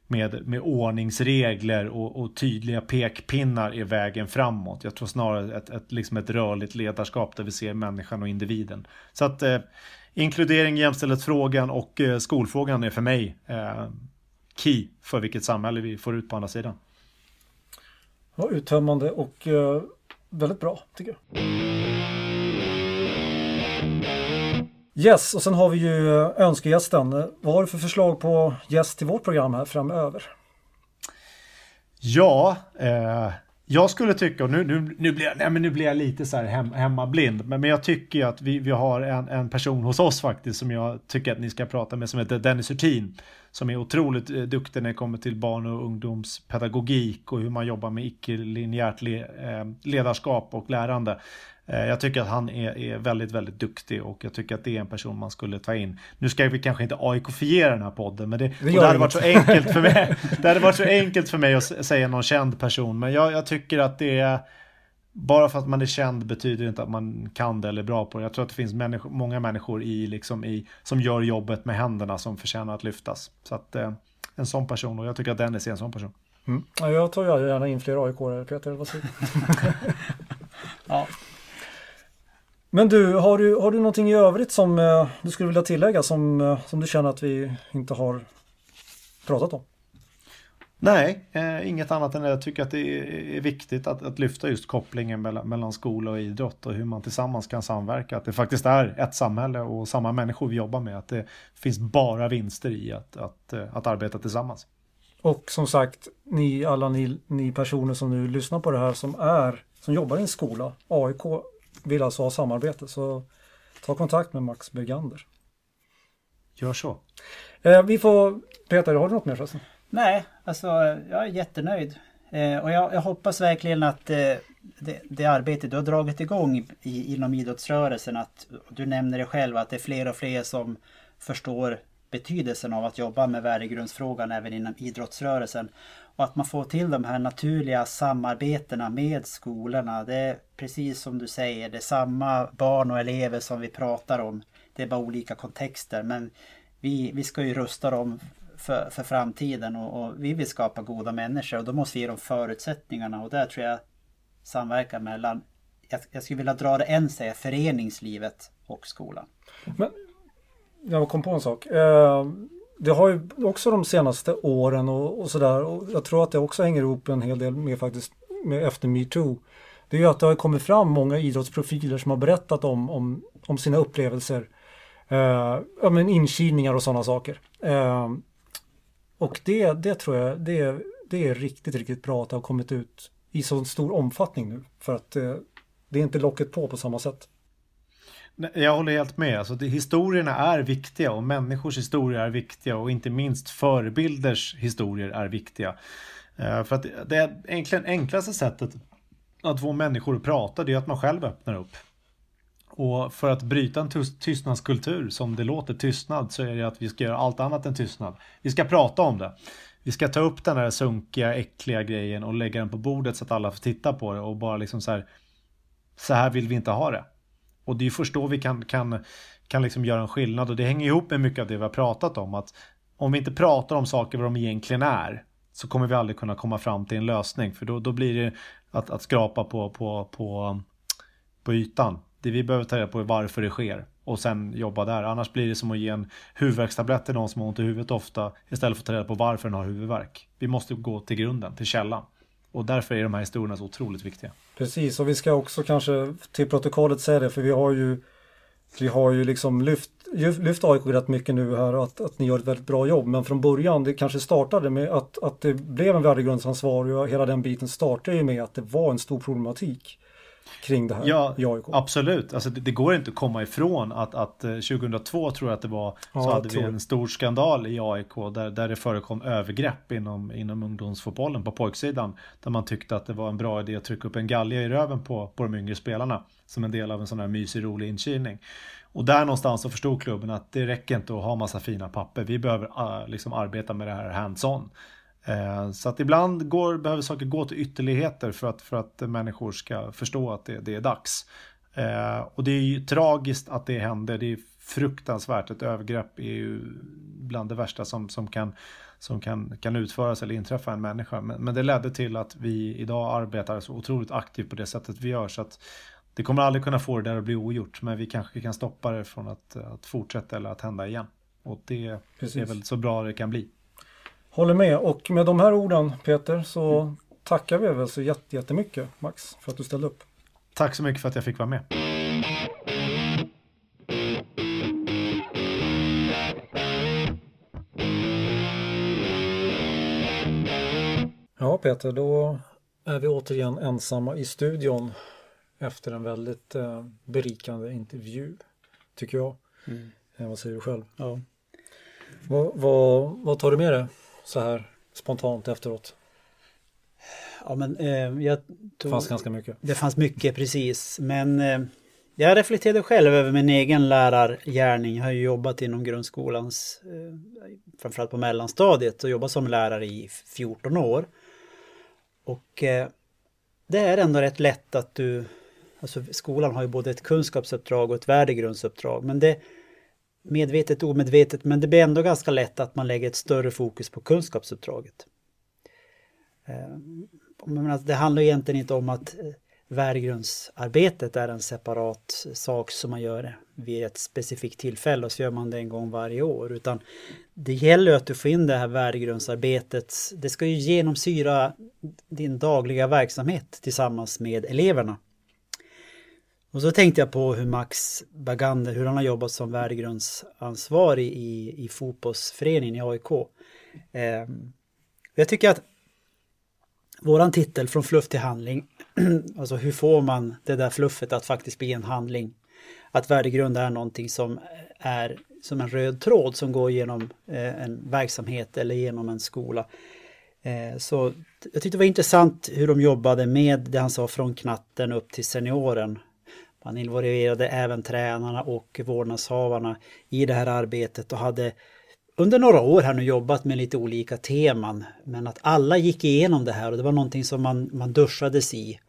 med, med ordningsregler och, och, tydliga pekpinnar är vägen framåt. Jag tror snarare ett, ett, liksom ett rörligt ledarskap där vi ser människan och individen. Så att eh, inkludering, jämställdhetsfrågan och eh, skolfrågan är för mig eh, key för vilket samhälle vi får ut på andra sidan. Ja, uttömmande och eh, väldigt bra tycker jag. Yes, och sen har vi ju önskegästen. Vad har du för förslag på gäst till vårt program här framöver? Ja, eh, jag skulle tycka, och nu, nu, nu, blir, jag, nej, men nu blir jag lite så här hem, hemmablind, men, men jag tycker att vi, vi har en, en person hos oss faktiskt som jag tycker att ni ska prata med som heter Dennis Hurtin. Som är otroligt eh, duktig när det kommer till barn och ungdomspedagogik och hur man jobbar med icke-linjärt le, eh, ledarskap och lärande. Eh, jag tycker att han är, är, väldigt, väldigt duktig och jag tycker att det är en person man skulle ta in. Nu ska vi kanske inte AIK-fiera den här podden, men det, det, det hade varit så enkelt för mig. [LAUGHS] Det hade varit så enkelt för mig att säga någon känd person, men jag, jag tycker att det är bara för att man är känd betyder inte att man kan det eller är bra på det. Jag tror att det finns människor, många människor i, liksom i, som gör jobbet med händerna som förtjänar att lyftas. Så att eh, en sån person och jag tycker att Dennis är en sån person. Mm. Ja, jag tar gärna in fler AIK Peter. Vad säger [LAUGHS] [LAUGHS] ja. Men du, har du, har du någonting i övrigt som eh, du skulle vilja tillägga som, eh, som du känner att vi inte har pratat om? Nej, eh, inget annat än att jag tycker att det är, är viktigt att, att, lyfta just kopplingen mellan, mellan skola och idrott och hur man tillsammans kan samverka. Att det faktiskt är ett samhälle och samma människor vi jobbar med. Att det finns bara vinster i att, att, eh, att arbeta tillsammans. Och som sagt, ni alla ni, ni personer som nu lyssnar på det här som är som jobbar i en skola, AIK vill alltså ha samarbete så ta kontakt med Max Bergander. Gör så. Eh, vi får, Peter, har du något mer förresten? Nej, alltså jag är jättenöjd. Eh, och jag, jag, hoppas verkligen att eh, det, det arbete du har dragit igång i, inom idrottsrörelsen, att du nämner det själv, att det är fler och fler som förstår betydelsen av att jobba med värdegrundsfrågan även inom idrottsrörelsen. Och att man får till de här naturliga samarbetena med skolorna. Det är precis som du säger, det är samma barn och elever som vi pratar om. Det är bara olika kontexter. Men vi, vi ska ju rusta dem för, för framtiden och, och, vi vill skapa goda människor och då måste vi ge dem förutsättningarna och där tror jag samverkan mellan, jag, jag skulle vilja dra det än säga, föreningslivet och skolan. Men jag kom på en sak. Uh det har ju också de senaste åren och, och sådär och jag tror att det också hänger ihop en hel del med faktiskt med efter metoo. Det är ju att det har kommit fram många idrottsprofiler som har berättat om, om, om sina upplevelser. Eh, ja, men inkilningar och sådana saker. Eh, och det, det tror jag det, det är riktigt, riktigt bra att det har kommit ut i så stor omfattning nu. För att eh, det är inte locket på på samma sätt. Jag håller helt med. Alltså, det, historierna är viktiga och människors historier är viktiga och inte minst förebilders historier är viktiga. Uh, för att det är egentligen enklaste sättet att få människor att prata det är att man själv öppnar upp. Och för att bryta en tystnadskultur som det låter tystnad så är det att vi ska göra allt annat än tystnad. Vi ska prata om det. Vi ska ta upp den här sunkiga, äckliga grejen och lägga den på bordet så att alla får titta på det och bara liksom så här. Så här vill vi inte ha det. Och det är först då vi kan, kan, kan liksom göra en skillnad och det hänger ihop med mycket av det vi har pratat om. Att om vi inte pratar om saker vad de egentligen är så kommer vi aldrig kunna komma fram till en lösning för då, då blir det att, att skrapa på, på, på, på ytan. Det vi behöver ta reda på är varför det sker och sen jobba där. Annars blir det som att ge en huvudvärkstablett till någon som har ont i huvudet ofta istället för att ta reda på varför den har huvudvärk. Vi måste gå till grunden, till källan. Och därför är de här historierna så otroligt viktiga. Precis, och vi ska också kanske till protokollet säga det, för vi har ju vi har ju liksom lyft, lyft AIK rätt mycket nu här att, att ni gör ett väldigt bra jobb. Men från början, det kanske startade med att, att det blev en värdegrundsansvarig och hela den biten startade ju med att det var en stor problematik kring det här ja, i AIK. Absolut, alltså det, det, går inte att komma ifrån att, att 2002 eh, tror jag att det var ja, så hade vi en stor skandal i AIK där, där det förekom övergrepp inom, inom ungdomsfotbollen på pojksidan. Där man tyckte att det var en bra idé att trycka upp en galge i röven på, på de yngre spelarna som en del av en sån här mysig rolig inkilning. Och där någonstans så förstod klubben att det räcker inte att ha massa fina papper. Vi behöver uh, liksom arbeta med det här hands-on. Eh, så att ibland går, behöver saker gå till ytterligheter för att, för att människor ska förstå att det, det är dags. Eh, och det är ju tragiskt att det händer. Det är fruktansvärt. Ett övergrepp är ju bland det värsta som, som, kan, som kan, kan utföras eller inträffa en människa. Men, men det ledde till att vi idag arbetar så otroligt aktivt på det sättet vi gör. Så att det kommer aldrig kunna få det där att bli ogjort. Men vi kanske kan stoppa det från att, att fortsätta eller att hända igen. Och det Precis. är väl så bra det kan bli. Håller med och med de här orden Peter så mm. tackar vi väl så jättemycket Max för att du ställde upp. Tack så mycket för att jag fick vara med. Ja Peter, då är vi återigen ensamma i studion efter en väldigt eh, berikande intervju, tycker jag. Mm. Eh, vad säger du själv? Ja. Vad, vad, vad tar du med dig så här spontant efteråt? Ja, men eh, jag tog, Det fanns ganska mycket. Det fanns mycket, precis. Men eh, jag reflekterade själv över min egen lärargärning. Jag har ju jobbat inom grundskolans, eh, framförallt på mellanstadiet och jobbat som lärare i 14 år. Och eh, det är ändå rätt lätt att du, alltså skolan har ju både ett kunskapsuppdrag och ett värdegrundsuppdrag, men det medvetet omedvetet, men det blir ändå ganska lätt att man lägger ett större fokus på kunskapsuppdraget. Eh, det handlar egentligen inte om att eh, värdegrundsarbetet är en separat sak som man gör vid ett specifikt tillfälle och så gör man det en gång varje år. Utan det gäller att du får in det här värdegrundsarbetet. Det ska ju genomsyra din dagliga verksamhet tillsammans med eleverna. Och så tänkte jag på hur Max Bagander, hur han har jobbat som värdegrundsansvarig i, i fotbollsföreningen i AIK. Eh, jag tycker att våran titel från fluff till handling, [CLEARS THROAT] alltså hur får man det där fluffet att faktiskt bli en handling? Att värdegrund är någonting som är som en röd tråd som går genom eh, en verksamhet eller genom en skola. Eh, så jag tyckte det var intressant hur de jobbade med det han sa från knatten upp till senioren. Man involverade även tränarna och vårdnadshavarna i det här arbetet och hade under några år här nu jobbat med lite olika teman. Men att alla gick igenom det här och det var någonting som man, man duschades i.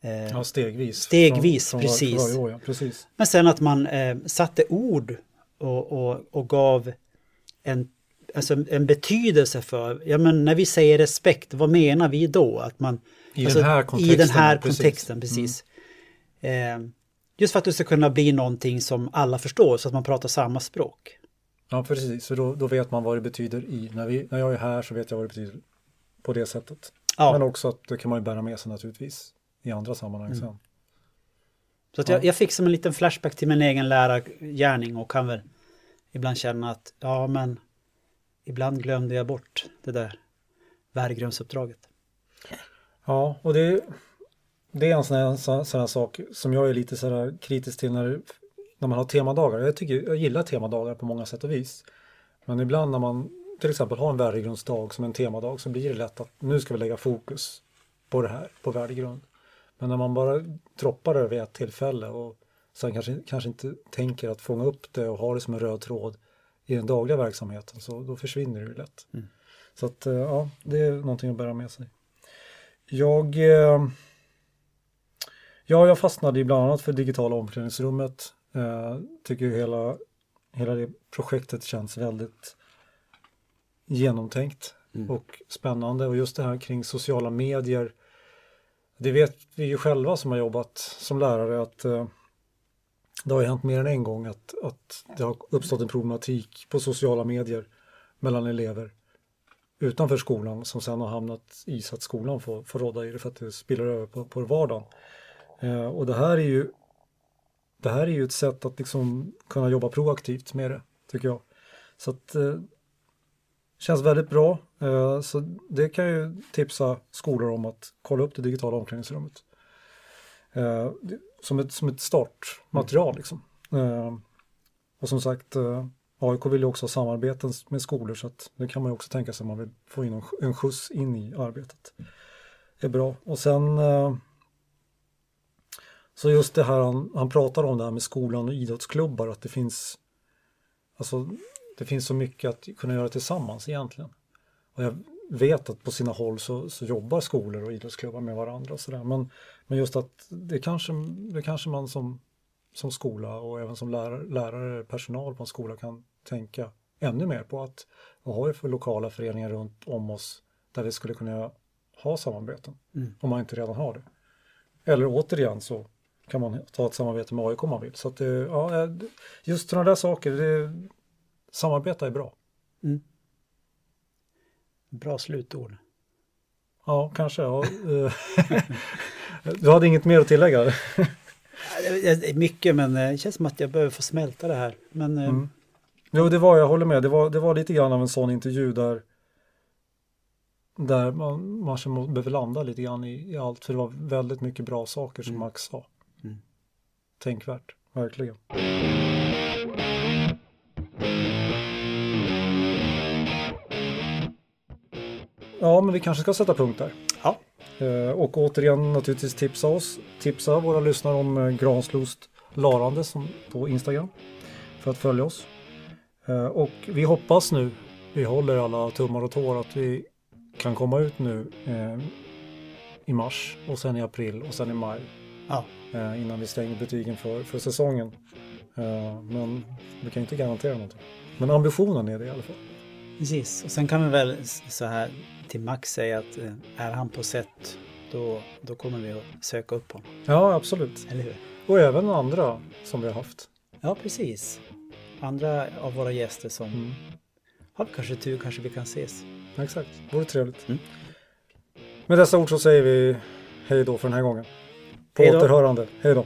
Eh, ja, stegvis. Stegvis, från, från precis. Var, år, ja, precis. Men sen att man eh, satte ord och, och, och gav en, alltså en betydelse för, ja men när vi säger respekt, vad menar vi då? Att man, I alltså, den här kontexten. I den här kontexten, precis. precis. Mm. Eh, just för att det ska kunna bli någonting som alla förstår, så att man pratar samma språk. Ja, precis. Så då, då vet man vad det betyder i, när, vi, när jag är här så vet jag vad det betyder på det sättet. Ja. Men också att det kan man ju bära med sig naturligtvis i andra sammanhang mm. sen. Så att jag, jag fick som en liten flashback till min egen lärargärning och kan väl ibland känna att ja men ibland glömde jag bort det där värdegrundsuppdraget. Ja, och det, det är en sån här, sån här sak som jag är lite så kritisk till när, när man har temadagar. Jag, tycker, jag gillar temadagar på många sätt och vis. Men ibland när man till exempel har en värdegrundsdag som en temadag så blir det lätt att nu ska vi lägga fokus på det här, på värdegrund. Men när man bara droppar det vid ett tillfälle och sen kanske, kanske inte tänker att fånga upp det och ha det som en röd tråd i den dagliga verksamheten så då försvinner det ju lätt. Mm. Så att eh, ja, det är någonting att bära med sig. Jag eh, Ja, jag fastnade i bland annat för digitala omklädningsrummet. Eh, tycker hela, hela det projektet känns väldigt genomtänkt mm. och spännande och just det här kring sociala medier det vet vi ju själva som har jobbat som lärare att eh, det har ju hänt mer än en gång att, att det har uppstått en problematik på sociala medier mellan elever utanför skolan som sen har hamnat i så att skolan får, får råda i det för att det spiller över på, på vardagen. Eh, och det här är ju det här är ju ett sätt att liksom kunna jobba proaktivt med det, tycker jag. Så att eh, Känns väldigt bra. Eh, så det kan jag ju tipsa skolor om att kolla upp det digitala omklädningsrummet. Eh, som ett, som ett startmaterial liksom. Eh, och som sagt, eh, AIK vill ju också ha samarbeten med skolor så att det kan man ju också tänka sig om man vill få in en skjuts in i arbetet. Det är bra. Och sen eh, så just det här han, han pratar om det här med skolan och idrottsklubbar, att det finns Alltså det finns så mycket att kunna göra tillsammans egentligen. Och jag vet att på sina håll så, så jobbar skolor och idrottsklubbar med varandra och sådär. Men, Men just att det kanske, det kanske man som, som skola och även som lärare, lärare, personal på en skola kan tänka ännu mer på att vad har vi för lokala föreningar runt om oss där vi skulle kunna ha samarbeten Mm. om man inte redan har det. Eller återigen så kan man ta ett samarbete med AIK om man vill. Så att ja, just sådana där saker, det, samarbeta är bra. Bra slutord. Ja, kanske. Ja. du hade inget mer att tillägga? Mycket men det känns som att jag behöver få smälta det här. Men eh, Mm. Jo, det var, jag håller med, det var, det var lite grann av en sån intervju där där man, man behöver landa lite grann i, i allt, för det var väldigt mycket bra saker som Mm. Max sa. Tänkvärt, verkligen. Ja, men vi kanske ska sätta punkt där. Ja. Eh, och återigen naturligtvis tipsa oss, tipsa våra lyssnare om eh, Granslost Larande som, på Instagram för att följa oss. Eh, och vi hoppas nu, vi håller alla tummar och tår att vi kan komma ut nu eh, i mars och sen i april och sen i maj ja, innan vi stänger butiken för, för säsongen. Eh, men vi kan inte garantera någonting. Men ambitionen är det i alla fall. precis. Och sen kan vi väl så här till Max säga att eh, är han på sätt då, då kommer vi att söka upp honom. Ja, absolut. Eller hur? Och även andra som vi har haft. Ja, precis. Andra av våra gäster som Mm. har kanske tur kanske vi kan ses. Exakt, vore trevligt. Mm. Med dessa ord så säger vi hej då för den här gången. På Hejdå. återhörande. Hej då.